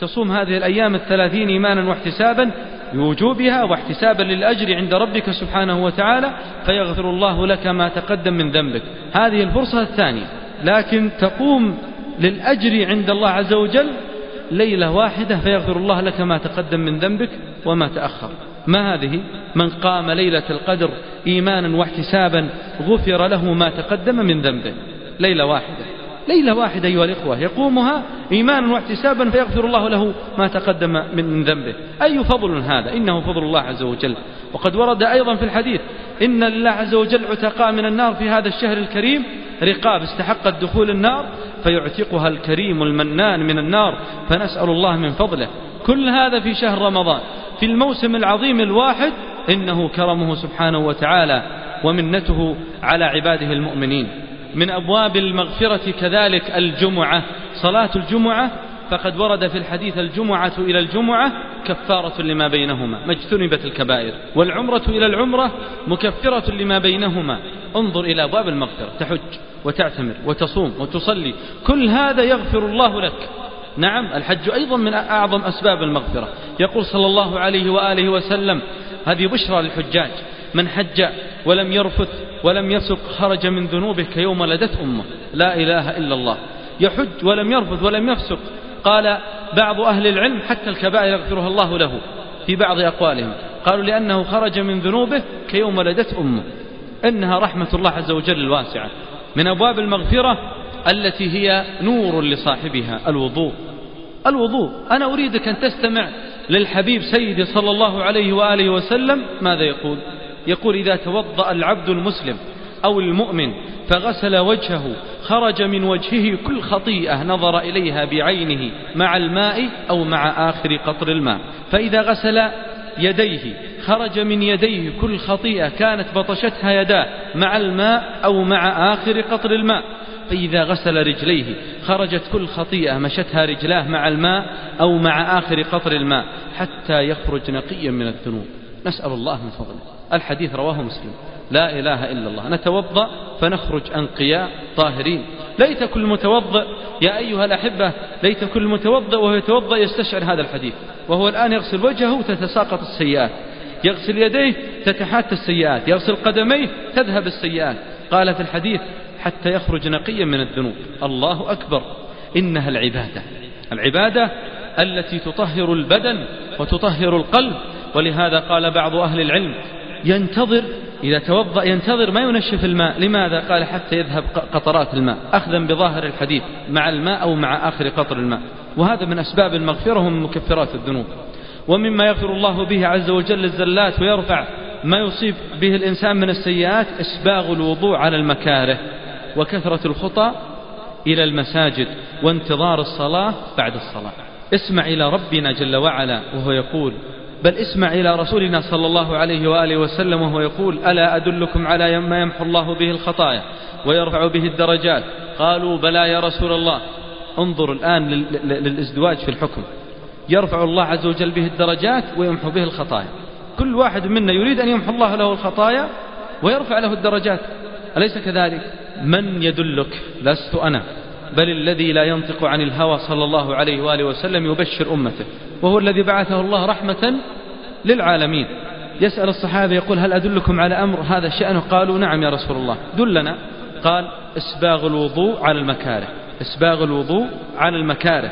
تصوم هذه الأيام الثلاثين إيمانا واحتسابا بوجوبها واحتسابا للأجر عند ربك سبحانه وتعالى فيغفر الله لك ما تقدم من ذنبك. هذه الفرصة الثانية. لكن تقوم للأجر عند الله عز وجل ليلة واحدة فيغفر الله لك ما تقدم من ذنبك وما تأخر. ما هذه؟ من قام ليلة القدر إيمانا واحتسابا غفر له ما تقدم من ذنبه. ليلة واحدة. ليلة واحدة أيها الإخوة يقومها إيمانا واحتسابا فيغفر الله له ما تقدم من ذنبه. أي فضل هذا؟ إنه فضل الله عز وجل. وقد ورد أيضا في الحديث إن لله عز وجل عتقاء من النار في هذا الشهر الكريم رقاب استحقت دخول النار فيعتقها الكريم المنان من النار فنسأل الله من فضله. كل هذا في شهر رمضان. في الموسم العظيم الواحد إنه كرمه سبحانه وتعالى ومنته على عباده المؤمنين. من أبواب المغفرة كذلك الجمعة. صلاة الجمعة فقد ورد في الحديث الجمعة إلى الجمعة كفارة لما بينهما ما اجتنبت الكبائر. والعمرة إلى العمرة مكفرة لما بينهما. انظر إلى أبواب المغفرة تحج وتعتمر وتصوم وتصلي كل هذا يغفر الله لك. نعم الحج أيضا من أعظم أسباب المغفرة. يقول صلى الله عليه وآله وسلم هذه بشرى للحجاج. من حج ولم يرفث ولم يفسق خرج من ذنوبه كيوم ولدت أمه. لا إله إلا الله. يحج ولم يرفث ولم يفسق. قال بعض أهل العلم حتى الكبائر يغفرها الله له في بعض أقوالهم. قالوا لأنه خرج من ذنوبه كيوم ولدت أمه. إنها رحمة الله عز وجل الواسعة. من أبواب المغفرة التي هي نور لصاحبها الوضوء. الوضوء. أنا أريدك أن تستمع للحبيب سيدي صلى الله عليه وآله وسلم ماذا يقول؟ يقول إذا توضأ العبد المسلم أو المؤمن فغسل وجهه خرج من وجهه كل خطيئة نظر إليها بعينه مع الماء أو مع آخر قطر الماء. فإذا غسل يديه خرج من يديه كل خطيئة كانت بطشتها يداه مع الماء أو مع آخر قطر الماء. فإذا غسل رجليه خرجت كل خطيئة مشتها رجلاه مع الماء أو مع آخر قطر الماء حتى يخرج نقيا من الذنوب. نسأل الله من فضله. الحديث رواه مسلم. لا إله إلا الله. نتوضأ فنخرج أنقياء طاهرين. ليت كل متوضئ. يا أيها الأحبة ليت كل متوضئ وهو يتوضأ يستشعر هذا الحديث. وهو الآن يغسل وجهه تتساقط السيئات. يغسل يديه تتحات السيئات. يغسل قدميه تذهب السيئات. قال في الحديث حتى يخرج نقيا من الذنوب. الله أكبر. إنها العبادة. العبادة التي تطهر البدن وتطهر القلب ولهذا قال بعض أهل العلم ينتظر إذا توضأ ينتظر ما ينشف الماء لماذا؟ قال حتى يذهب قطرات الماء أخذا بظاهر الحديث مع الماء أو مع آخر قطر الماء. وهذا من أسباب المغفرة ومن مكفرات الذنوب. ومما يغفر الله به عز وجل الزلات ويرفع ما يصيب به الإنسان من السيئات إسباغ الوضوء على المكاره وكثرة الخطى إلى المساجد وانتظار الصلاة بعد الصلاة. اسمع إلى ربنا جل وعلا وهو يقول بل اسمع إلى رسولنا صلى الله عليه وآله وسلم وهو يقول ألا أدلكم على ما يمحو الله به الخطايا ويرفع به الدرجات؟ قالوا بلى يا رسول الله. انظر الآن للازدواج في الحكم. يرفع الله عز وجل به الدرجات ويمحو به الخطايا. كل واحد منا يريد أن يمحو الله له الخطايا ويرفع له الدرجات. أليس كذلك؟ من يدلك؟ لست أنا. بل الذي لا ينطق عن الهوى صلى الله عليه وآله وسلم يبشر أمته. وهو الذي بعثه الله رحمة للعالمين. يسأل الصحابة يقول هل أدلكم على أمر هذا شأنه قالوا نعم يا رسول الله. دلنا. قال إسباغ الوضوء على المكاره. إسباغ الوضوء على المكاره.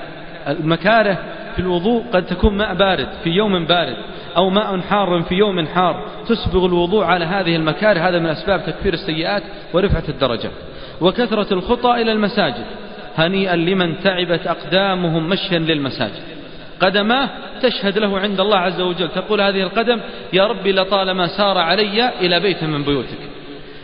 المكاره في الوضوء قد تكون ماء بارد في يوم بارد أو ماء حار في يوم حار. تسبغ الوضوء على هذه المكاره. هذا من أسباب تكفير السيئات ورفعة الدرجات وكثرة الخطى إلى المساجد. هنيئا لمن تعبت أقدامهم مشيا للمساجد. قدماه تشهد له عند الله عز وجل. تقول هذه القدم يا ربي لطالما سار علي إلى بيت من بيوتك.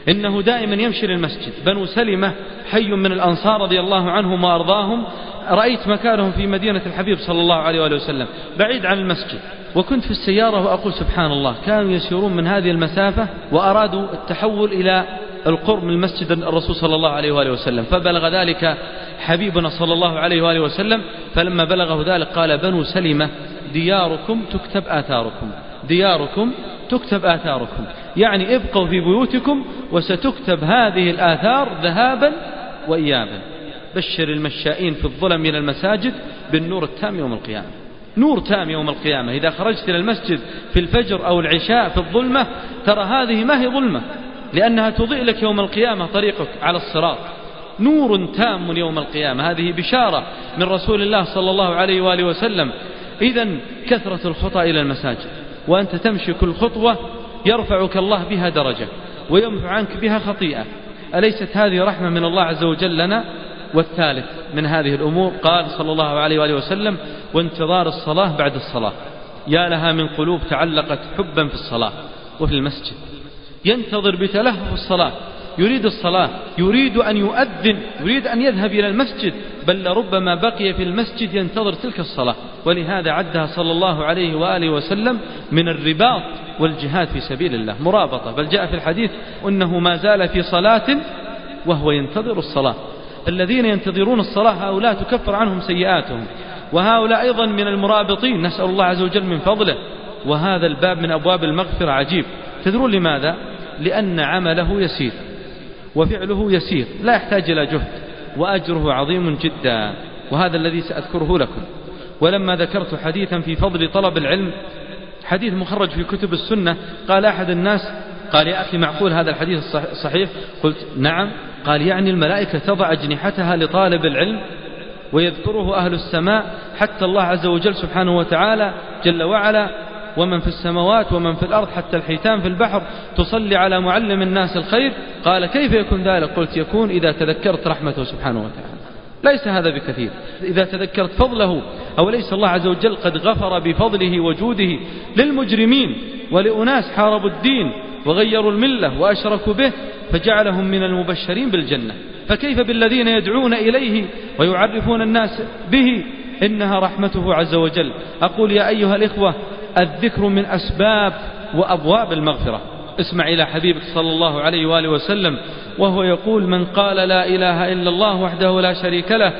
إنه دائما يمشي للمسجد. بنو سلمة حي من الأنصار رضي الله عنهم وأرضاهم. رأيت مكانهم في مدينة الحبيب صلى الله عليه وآله وسلم. بعيد عن المسجد. وكنت في السيارة وأقول سبحان الله كانوا يسيرون من هذه المسافة وأرادوا التحول إلى القرب من مسجد الرسول صلى الله عليه وآله وسلم. فبلغ ذلك حبيبنا صلى الله عليه وآله وسلم. فلما بلغه ذلك قال بنو سلمة دياركم تكتب آثاركم. دياركم تكتب آثاركم. يعني ابقوا في بيوتكم وستكتب هذه الآثار ذهابا وإيابا. بشر المشائين في الظلم من المساجد بالنور التام يوم القيامة. نور تام يوم القيامة. إذا خرجت إلى المسجد في الفجر أو العشاء في الظلمة ترى هذه ما هي ظلمة. لأنها تضيء لك يوم القيامة طريقك على الصراط. نور تام يوم القيامة. هذه بشارة من رسول الله صلى الله عليه وآله وسلم. إذا كثرة الخطى إلى المساجد. وأنت تمشي كل خطوة يرفعك الله بها درجة ويمحو عنك بها خطيئة. أليست هذه رحمة من الله عز وجل لنا؟ والثالث من هذه الأمور قال صلى الله عليه وآله وسلم وانتظار الصلاة بعد الصلاة. يا لها من قلوب تعلقت حبا في الصلاة وفي المسجد. ينتظر بتلهف الصلاة يريد الصلاة يريد أن يؤذن يريد أن يذهب إلى المسجد بل لربما بقي في المسجد ينتظر تلك الصلاة. ولهذا عدها صلى الله عليه وآله وسلم من الرباط والجهاد في سبيل الله. مرابطة. بل جاء في الحديث أنه ما زال في صلاة وهو ينتظر الصلاة. الذين ينتظرون الصلاة هؤلاء تكفر عنهم سيئاتهم. وهؤلاء أيضا من المرابطين. نسأل الله عز وجل من فضله. وهذا الباب من أبواب المغفرة. عجيب. تدرون لماذا؟ لأن عمله يسير وفعله يسير لا يحتاج إلى جهد وأجره عظيم جدا وهذا الذي سأذكره لكم. ولما ذكرت حديثا في فضل طلب العلم حديث مخرج في كتب السنة قال أحد الناس قال يا أخي معقول هذا الحديث الصحيح قلت نعم. قال يعني الملائكة تضع أجنحتها لطالب العلم ويذكره أهل السماء حتى الله عز وجل سبحانه وتعالى جل وعلا ومن في السماوات ومن في الأرض حتى الحيتان في البحر تصلي على معلم الناس الخير. قال كيف يكون ذلك؟ قلت يكون إذا تذكرت رحمته سبحانه وتعالى. ليس هذا بكثير. إذا تذكرت فضله أو ليس الله عز وجل قد غفر بفضله وجوده للمجرمين ولأناس حاربوا الدين وغيروا الملة وأشركوا به فجعلهم من المبشرين بالجنة. فكيف بالذين يدعون إليه ويعرفون الناس به؟ إنها رحمته عز وجل. أقول يا أيها الإخوة الذكر من أسباب وأبواب المغفرة. اسمع إلى حبيبك صلى الله عليه وآله وسلم وهو يقول من قال لا إله إلا الله وحده لا شريك له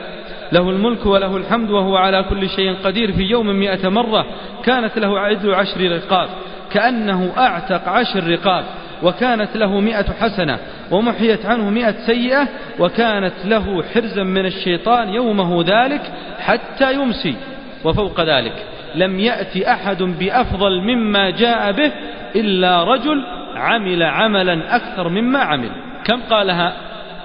له الملك وله الحمد وهو على كل شيء قدير في يوم مئة مرة كانت له عدل عشر رقاب كأنه أعتق عشر رقاب وكانت له مئة حسنة ومحيت عنه مئة سيئة وكانت له حرزا من الشيطان يومه ذلك حتى يمسي وفوق ذلك. لم يأتي أحد بأفضل مما جاء به إلا رجل عمل عملا أكثر مما عمل. كم قالها؟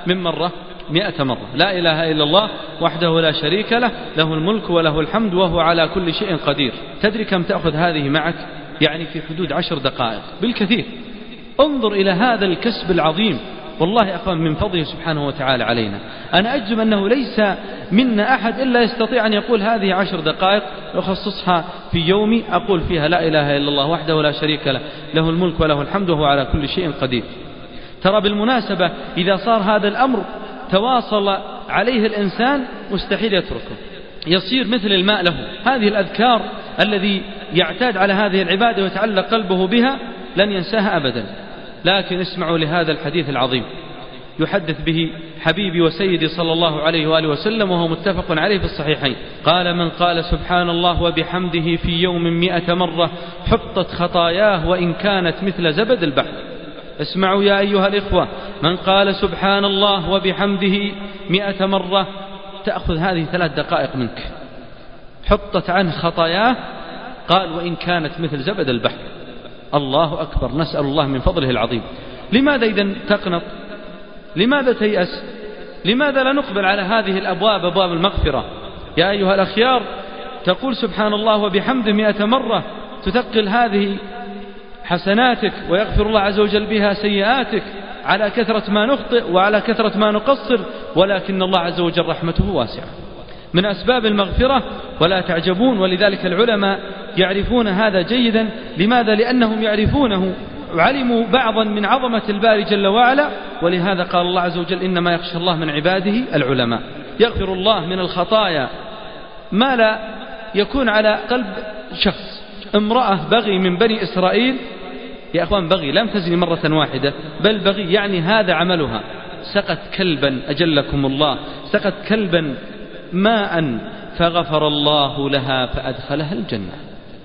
من مرة؟ مئة مرة. لا إله إلا الله وحده لا شريك له له الملك وله الحمد وهو على كل شيء قدير. تدري كم تأخذ هذه معك؟ يعني في حدود عشر دقائق. بالكثير. انظر إلى هذا الكسب العظيم. والله يا أخوان من فضله سبحانه وتعالى علينا. أنا أجزم أنه ليس منا أحد إلا يستطيع أن يقول هذه عشر دقائق أخصصها في يومي أقول فيها لا إله إلا الله وحده لا شريك له له الملك وله الحمد وهو على كل شيء قدير. ترى بالمناسبة إذا صار هذا الأمر تواصل عليه الإنسان مستحيل يتركه. يصير مثل الماء له. هذه الأذكار الذي يعتاد على هذه العبادة ويتعلق قلبه بها لن ينساها أبدا. لكن اسمعوا لهذا الحديث العظيم. يحدث به حبيبي وسيدي صلى الله عليه وآله وسلم وهو متفق عليه في الصحيحين. قال من قال سبحان الله وبحمده في يوم مئة مرة حطت خطاياه وإن كانت مثل زبد البحر. اسمعوا يا أيها الإخوة من قال سبحان الله وبحمده مئة مرة تأخذ هذه ثلاث دقائق منك. حطت عنه خطاياه قال وإن كانت مثل زبد البحر. الله أكبر نسأل الله من فضله العظيم. لماذا إذا تقنط؟ لماذا تيأس؟ لماذا لا نقبل على هذه الأبواب أبواب المغفرة؟ يا أيها الأخيار تقول سبحان الله وبحمده مئة مرة تثقل هذه حسناتك ويغفر الله عز وجل بها سيئاتك على كثرة ما نخطئ وعلى كثرة ما نقصر ولكن الله عز وجل رحمته واسعة. من أسباب المغفرة ولا تعجبون ولذلك العلماء يعرفون هذا جيدا. لماذا؟ لأنهم يعرفونه. علموا بعضا من عظمة الباري جل وعلا ولهذا قال الله عز وجل إنما يخشى الله من عباده العلماء. يغفر الله من الخطايا ما لا يكون على قلب شخص. امرأة بغي من بني إسرائيل يا أخوان بغي لم تزني مرة واحدة بل بغي يعني هذا عملها. سقت كلبا أجلكم الله سقت كلبا ماء فغفر الله لها فأدخلها الجنة.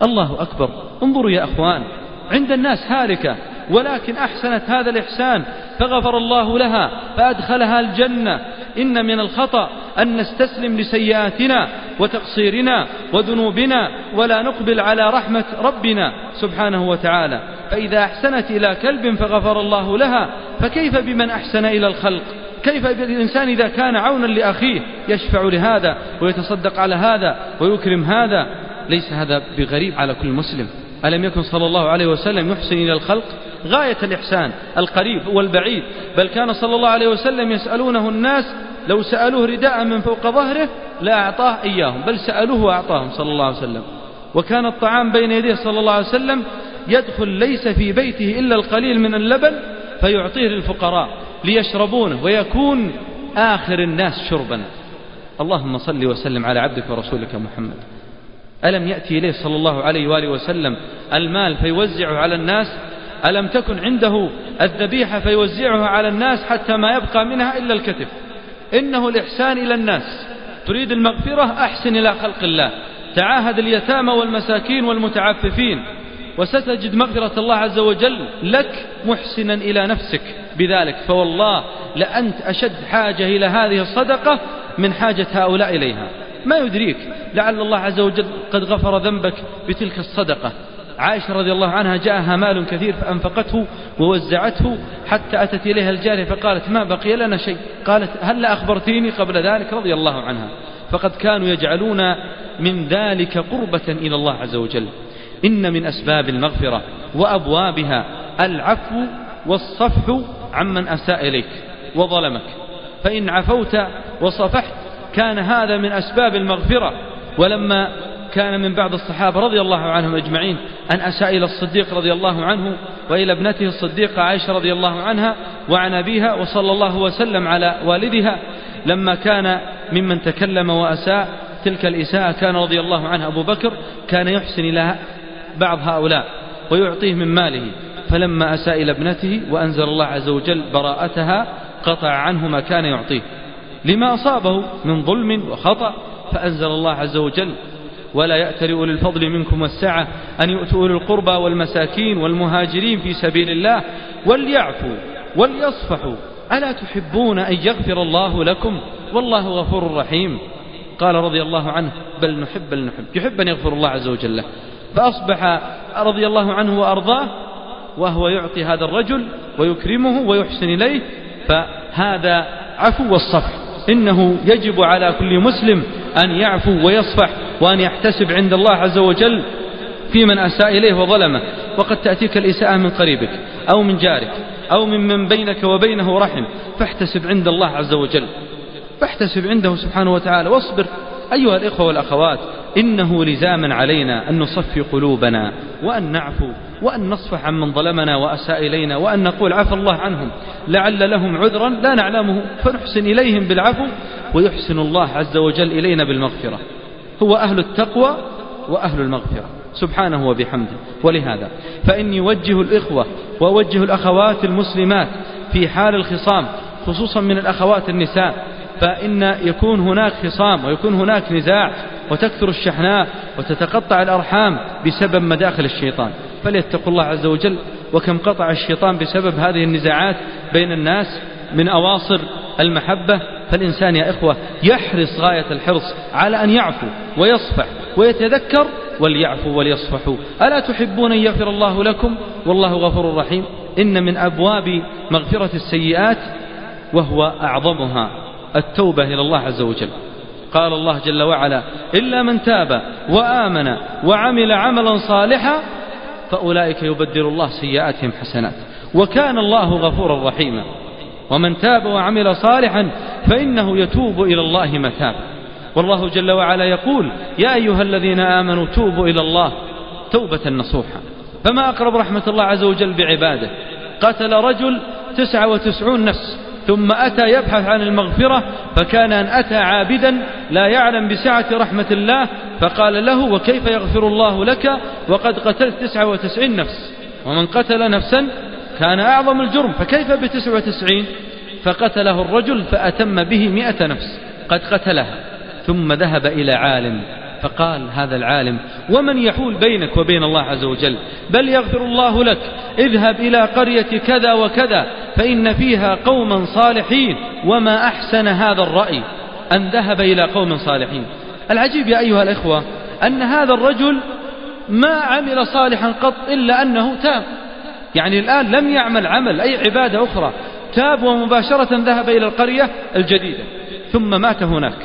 الله أكبر. انظروا يا أخوان عند الناس هالكة ولكن أحسنت هذا الإحسان فغفر الله لها فأدخلها الجنة. إن من الخطأ أن نستسلم لسيئاتنا وتقصيرنا وذنوبنا ولا نقبل على رحمة ربنا سبحانه وتعالى. فإذا أحسنت إلى كلب فغفر الله لها فكيف بمن أحسن إلى الخلق؟ كيف بالإنسان إذا كان عونا لأخيه يشفع لهذا ويتصدق على هذا ويكرم هذا؟ ليس هذا بغريب على كل مسلم. ألم يكن صلى الله عليه وسلم يحسن إلى الخلق؟ غاية الإحسان القريب والبعيد. بل كان صلى الله عليه وسلم يسألونه الناس لو سألوه رداء من فوق ظهره لا أعطاه إياهم بل سألوه وأعطاهم صلى الله عليه وسلم. وكان الطعام بين يديه صلى الله عليه وسلم يدخل ليس في بيته إلا القليل من اللبن فيعطيه للفقراء. ليشربونه ويكون آخر الناس شربا. اللهم صل وسلم على عبدك ورسولك محمد. ألم يأتي إليه صلى الله عليه وآله وسلم المال فيوزعه على الناس؟ ألم تكن عنده الذبيحة فيوزعها على الناس حتى ما يبقى منها إلا الكتف؟ إنه الإحسان إلى الناس. تريد المغفرة؟ أحسن إلى خلق الله. تعاهد اليتامى والمساكين والمتعففين. وستجد مغفرة الله عز وجل لك محسنا إلى نفسك بذلك. فوالله لأنت أشد حاجة إلى هذه الصدقة من حاجة هؤلاء إليها. ما يدريك لعل الله عز وجل قد غفر ذنبك بتلك الصدقة. عائشة رضي الله عنها جاءها مال كثير فأنفقته ووزعته حتى أتت إليها الجارية فقالت ما بقي لنا شيء؟ قالت هل أخبرتيني قبل ذلك؟ رضي الله عنها. فقد كانوا يجعلون من ذلك قربة إلى الله عز وجل. إن من أسباب المغفرة وأبوابها العفو والصفح عمن أساء إليك وظلمك. فإن عفوت وصفحت كان هذا من أسباب المغفرة. ولما كان من بعض الصحابة رضي الله عنهم أجمعين أن أساء إلى الصديق رضي الله عنه وإلى ابنته الصديقة عائشة رضي الله عنها وعن أبيها وصلى الله وسلم على والدها. لما كان ممن تكلم وأساء تلك الإساءة كان رضي الله عنه أبو بكر كان يحسن بعض هؤلاء ويعطيه من ماله. فلما أساء إلى ابنته وأنزل الله عز وجل براءتها قطع عنه ما كان يعطيه. لما أصابه من ظلم وخطأ فأنزل الله عز وجل ولا يأتل أولي الفضل منكم والسعة أن يؤتوا أولي القربى والمساكين والمهاجرين في سبيل الله وليعفوا وليصفحوا. ألا تحبون أن يغفر الله لكم؟ والله غفور رحيم. قال رضي الله عنه بل نحب بل نحب. يحب أن يغفر الله عز وجل له. فأصبح رضي الله عنه وأرضاه وهو يعطي هذا الرجل ويكرمه ويحسن إليه فهذا عفو والصفح. إنه يجب على كل مسلم أن يعفو ويصفح وأن يحتسب عند الله عز وجل في من أساء إليه وظلمه. وقد تأتيك الإساءة من قريبك أو من جارك أو ممن بينك وبينه رحم فاحتسب عند الله عز وجل. فاحتسب عنده سبحانه وتعالى واصبر. أيها الإخوة والأخوات إنه لزاما علينا أن نصفي قلوبنا وأن نعفو وأن نصفح عمن ظلمنا وأساء إلينا وأن نقول عفى الله عنهم. لعل لهم عذرا لا نعلمه فنحسن إليهم بالعفو ويحسن الله عز وجل إلينا بالمغفرة. هو أهل التقوى وأهل المغفرة. سبحانه وبحمده. ولهذا فإني أوجه الإخوة وأوجه الأخوات المسلمات في حال الخصام خصوصا من الأخوات النساء فإن يكون هناك خصام ويكون هناك نزاع وتكثر الشحناء وتتقطع الأرحام بسبب مداخل الشيطان. فليتقوا الله عز وجل وكم قطع الشيطان بسبب هذه النزاعات بين الناس من أواصر المحبة. فالإنسان يا إخوة يحرص غاية الحرص على أن يعفو ويصفح ويتذكر وليعفوا وليصفحوا ألا تحبون أن يغفر الله لكم؟ والله غفور رحيم. إن من أبواب مغفرة السيئات وهو أعظمها. التوبة إلى الله عز وجل. قال الله جل وعلا إلا من تاب وآمن وعمل عملا صالحا فأولئك يبدل الله سيئاتهم حسنات. وكان الله غفورا رحيما. ومن تاب وعمل صالحا فإنه يتوب إلى الله متابا. والله جل وعلا يقول يا أيها الذين آمنوا توبوا إلى الله توبة نصوحا فما أقرب رحمة الله عز وجل بعباده. قتل رجل تسعة وتسعون نفس ثم أتى يبحث عن المغفرة فكان أن أتى عابدا لا يعلم بسعة رحمة الله فقال له وكيف يغفر الله لك؟ وقد قتلت تسعة وتسعين نفس ومن قتل نفسا كان أعظم الجرم فكيف بتسعة وتسعين؟ فقتله الرجل فأتم به مئة نفس قد قتلها ثم ذهب إلى عالم. فقال هذا العالم ومن يحول بينك وبين الله عز وجل؟ بل يغفر الله لك اذهب إلى قرية كذا وكذا فإن فيها قوما صالحين وما أحسن هذا الرأي؟ أن ذهب إلى قوم صالحين. العجيب يا أيها الإخوة أن هذا الرجل ما عمل صالحا قط إلا أنه تاب. يعني الآن لم يعمل عمل أي عبادة أخرى تاب ومباشرة ذهب إلى القرية الجديدة ثم مات هناك.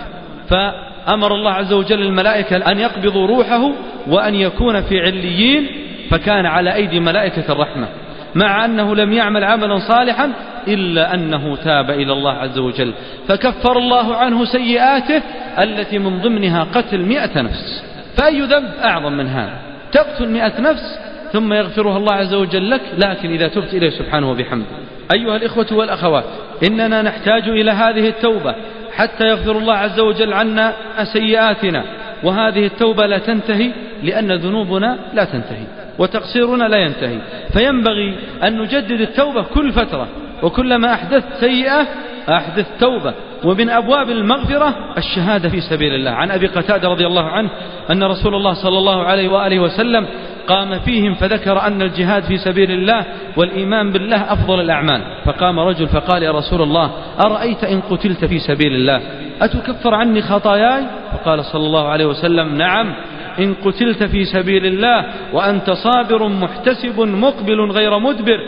فأمر الله عز وجل الملائكة أن يقبضوا روحه وأن يكون في عليين فكان على أيدي ملائكة الرحمة. مع أنه لم يعمل عملا صالحا إلا أنه تاب إلى الله عز وجل. فكفر الله عنه سيئاته التي من ضمنها قتل مئة نفس. فأي ذنب أعظم من هذا؟ تقتل مئة نفس ثم يغفرها الله عز وجل لك لكن إذا تبت إليه سبحانه وبحمده. أيها الإخوة والأخوات إننا نحتاج إلى هذه التوبة. حتى يغفر الله عز وجل عنا سيئاتنا. وهذه التوبة لا تنتهي لأن ذنوبنا لا تنتهي وتقصيرنا لا ينتهي. فينبغي أن نجدد التوبة كل فترة. وكلما أحدثت سيئة أحدث توبة. ومن أبواب المغفرة الشهادة في سبيل الله. عن أبي قتادة رضي الله عنه أن رسول الله صلى الله عليه وآله وسلم قام فيهم فذكر أن الجهاد في سبيل الله والإيمان بالله أفضل الأعمال. فقام رجل فقال يا رسول الله أرأيت إن قتلت في سبيل الله؟ أتكفر عني خطاياي؟ فقال صلى الله عليه وسلم نعم إن قتلت في سبيل الله وأنت صابر محتسب مقبل غير مدبر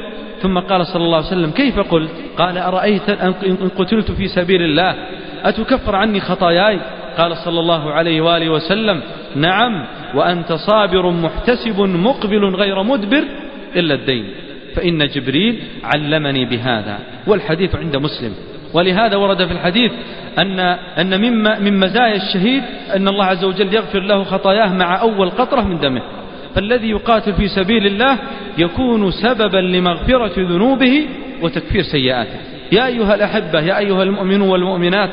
ثم قال صلى الله عليه وسلم كيف قلت؟ قال أرأيت إن قتلت في سبيل الله؟ أتكفر عني خطاياي؟ قال صلى الله عليه وآله وسلم نعم وأنت صابر محتسب مقبل غير مدبر إلا الدين فإن جبريل علمني بهذا. والحديث عند مسلم. ولهذا ورد في الحديث أن أن مما من مزايا الشهيد أن الله عز وجل يغفر له خطاياه مع أول قطرة من دمه. فالذي يقاتل في سبيل الله يكون سببا لمغفرة ذنوبه وتكفير سيئاته. يا أيها الأحبة يا أيها المؤمنون والمؤمنات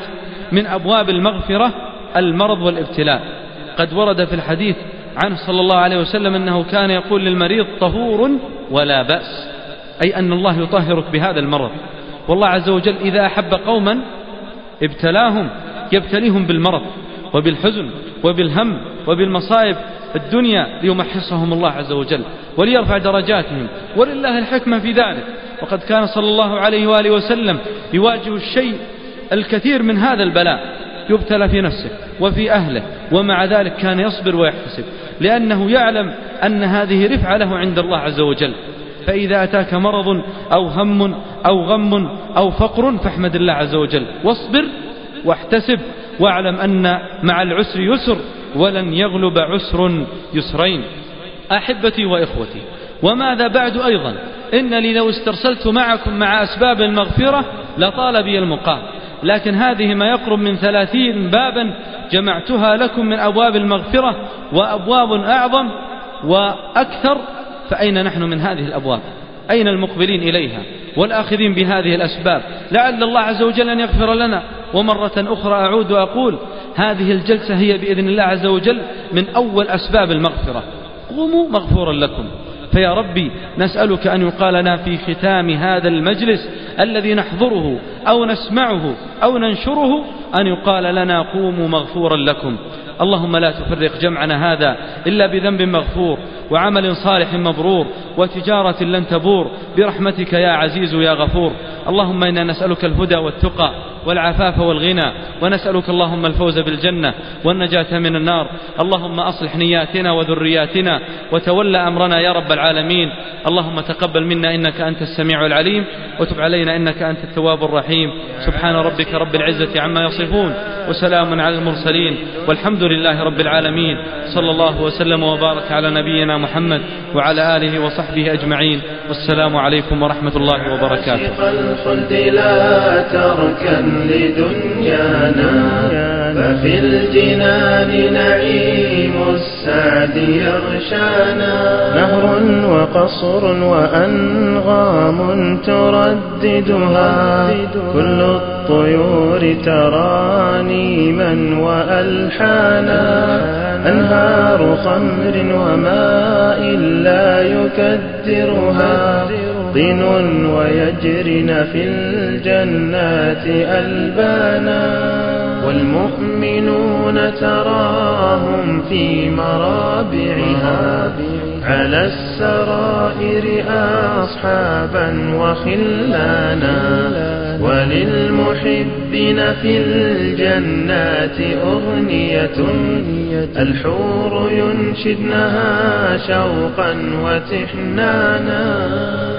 من أبواب المغفرة المرض والابتلاء. قد ورد في الحديث عنه صلى الله عليه وسلم أنه كان يقول للمريض طهور ولا بأس أي أن الله يطهرك بهذا المرض. والله عز وجل إذا أحب قوما ابتلاهم يبتليهم بالمرض وبالحزن وبالهم وبالمصائب الدنيا ليمحصهم الله عز وجل وليرفع درجاتهم ولله الحكمة في ذلك. وقد كان صلى الله عليه وآله وسلم يواجه الشيء الكثير من هذا البلاء يبتلى في نفسه وفي أهله ومع ذلك كان يصبر ويحتسب لأنه يعلم أن هذه رفعة له عند الله عز وجل. فإذا أتاك مرض أو هم أو غم أو فقر فاحمد الله عز وجل واصبر واحتسب واعلم أن مع العسر يسر ولن يغلب عسر يسرين. أحبتي وإخوتي وماذا بعد أيضا؟ إنني لو استرسلت معكم مع أسباب المغفرة لطال بي المقام. لكن هذه ما يقرب من ثلاثين بابا جمعتها لكم من أبواب المغفرة وأبواب أعظم وأكثر. فأين نحن من هذه الأبواب؟ أين المقبلين إليها؟ والآخذين بهذه الأسباب. لعل الله عز وجل أن يغفر لنا. ومرة أخرى أعود وأقول هذه الجلسة هي بإذن الله عز وجل من أول أسباب المغفرة. قوموا مغفورا لكم. فيا ربي نسألك أن يقال لنا في ختام هذا المجلس الذي نحضره أو نسمعه أو ننشره أن يقال لنا قوموا مغفورا لكم. اللهم لا تفرق جمعنا هذا إلا بذنب مغفور وعمل صالح مبرور وتجارة لن تبور. برحمتك يا عزيز يا غفور. اللهم إنا نسألك الهدى والتقى والعفاف والغنى ونسألك اللهم الفوز بالجنة والنجاة من النار. اللهم أصلح نياتنا وذرياتنا وتولى أمرنا يا رب العالمين. اللهم تقبل منا إنك أنت السميع العليم وتب علينا إنك أنت التواب الرحيم. سبحان ربك رب العزة عما يصفون وسلام على المرسلين والحمد لله رب العالمين. صلى الله وسلم وبارك على نبينا محمد وعلى آله وصحبه أجمعين. والسلام عليكم ورحمة الله وبركاته. الخلد لا تركن لدنيانا. ففي الجنان نعيم السعد يغشانا. نهر وقصر وأنغام ترددها. كل الطيور ترانيما وألحانا. أنهار خمر وماء لا يكدرها. طين ويجرن في الجنات ألبانا. والمؤمنون تراهم في مرابعها. على السرائر أصحابا وخلانا وللمحبين في الجنات أغنية. الحور ينشدنها شوقا وتحنانا.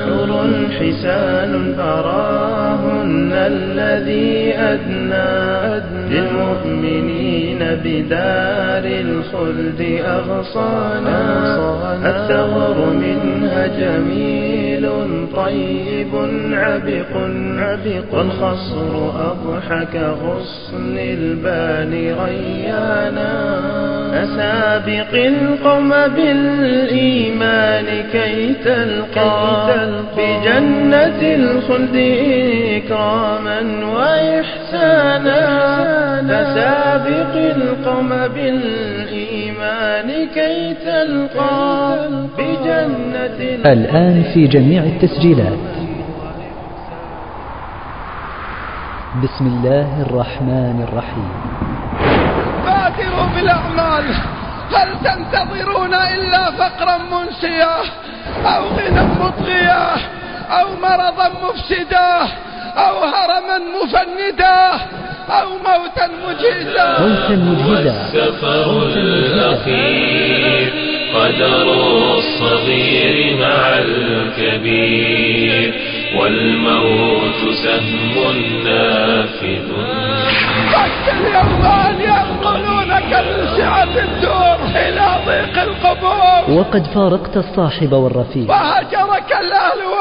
حور حسان أراهن الذي أدنى للمؤمنين. بدار الخلد أغصانا الثغر منها جميل. طيب عبق والخصر أضحك غصن البال ريانا أسابق القوم بالإيمان كي تلقى بجنة الخلد إكراما وإحسانا فسابق القوم بالإيمان كي تلقى بجنة الآن في جميع التسجيلات. بسم الله الرحمن الرحيم. بادروا بالأعمال. هل تنتظرون إلا فقرا منسيا أو غنى مطغيا أو مرضا مفسدا أو هرما مفندا أو موتا مجهزا. موتا مجهزا. السفر الأخير قدر الصغير مع الكبير والموت سهم نافذ. فك اليوم أن ينقلونك من سعة الدور إلى ضيق القبور. وقد فارقت الصاحب والرفيق. وهجرك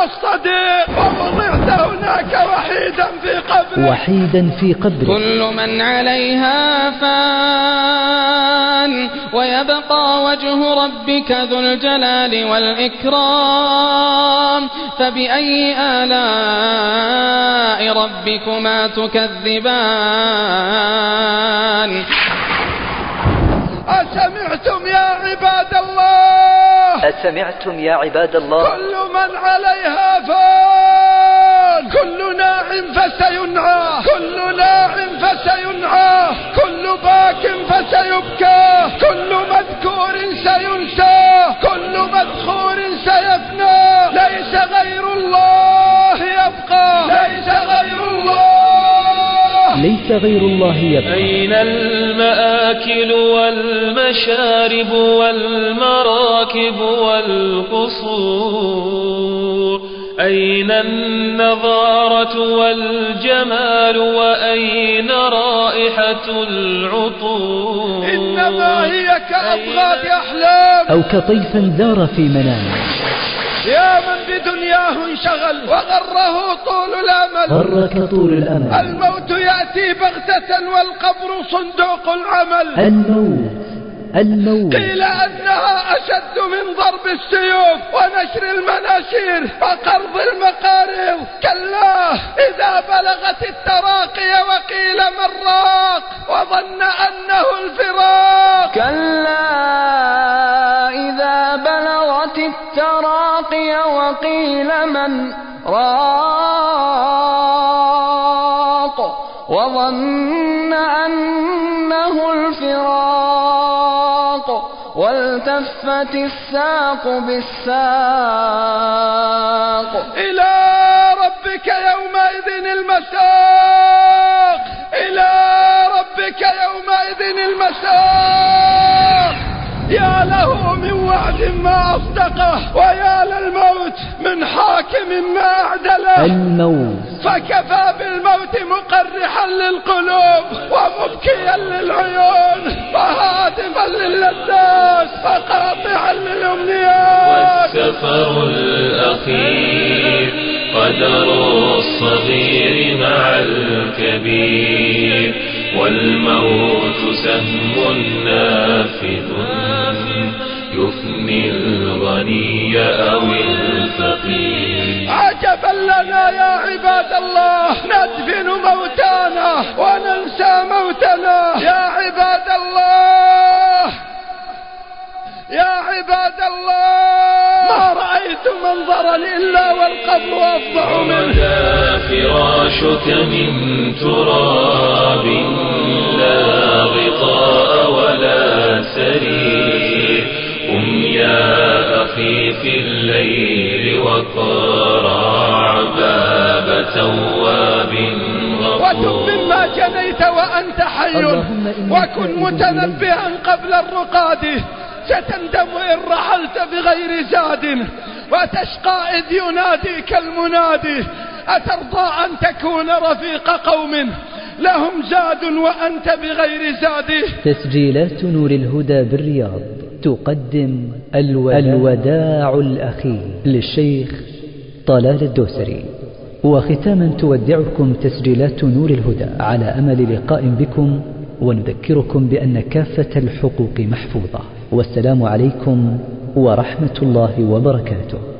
الأهل والصديق ووضعت هناك وحيدا في قبرك وحيدا في قبره كل من عليها فان. ويبقى وجه ربك ذو الجلال والإكرام. فبأي آلاء ربكما تكذبان؟ أسمعتم يا عباد الله؟ أسمعتم يا عباد الله؟ كل من عليها فان. كل ناع فسينعى. كل ناع فسينعى. كل باك فسيبكى. كل مذكور سينسى. كل مذخور سيفنى. ليس غير الله غير الله يبقى. أين المآكل والمشارب والمراكب والقصور؟ أين النظارة والجمال وأين رائحة العطور؟ إنما هي كأبغاد أحلام. أو كطيف زار في منامه يا من بدنياه انشغل. وغره طول الأمل. غرك طول الأمل. الموت يأتي بغتة والقبر صندوق العمل. الموت الموت. قيل أنها أشد من ضرب السيوف ونشر المناشير وقرض المقاريض كلا إذا بلغت التراقي وقيل من راق وظن أنه الفراق. كلا إذا بلغت التراقي وقيل من راق وظن أنه الفراق. والتفت الساق بالساق. إلى ربك يومئذ المساق. إلى ربك يومئذ المساق. يا له من وعد ما أصدقه ويا للموت من حاكم ما أعدله. الموت. فكفى بالموت مقرحا للقلوب ومبكيا للعيون وهادما للذات وقاطعا للأمنيات. والسفر الأخير قدر الصغير مع الكبير. والموت سهم نافذ. يفني الغني أو الفقير. عجبا لنا يا عباد الله ندفن موتانا وننسى موتنا. يا عباد الله يا عباد الله. ما رأيت منظرا إلا والقبر أفضع منه. غدا فراشك من تراب. على سرير. قم يا أخي في الليل وقرع باب تواب وتب مما جنيت وأنت حي. وكن متنبئا قبل الرقاد. ستندم إن رحلت بغير زاد. وتشقى إذ يناديك المنادي أترضى أن تكون رفيق قوم. لهم زاد وأنت بغير زاد. تسجيلات نور الهدى بالرياض. تقدم الوداع, الوداع الأخير للشيخ طلال الدوسري. وختاما تودعكم تسجيلات نور الهدى. على أمل لقاء بكم ونذكركم بأن كافة الحقوق محفوظة. والسلام عليكم ورحمة الله وبركاته.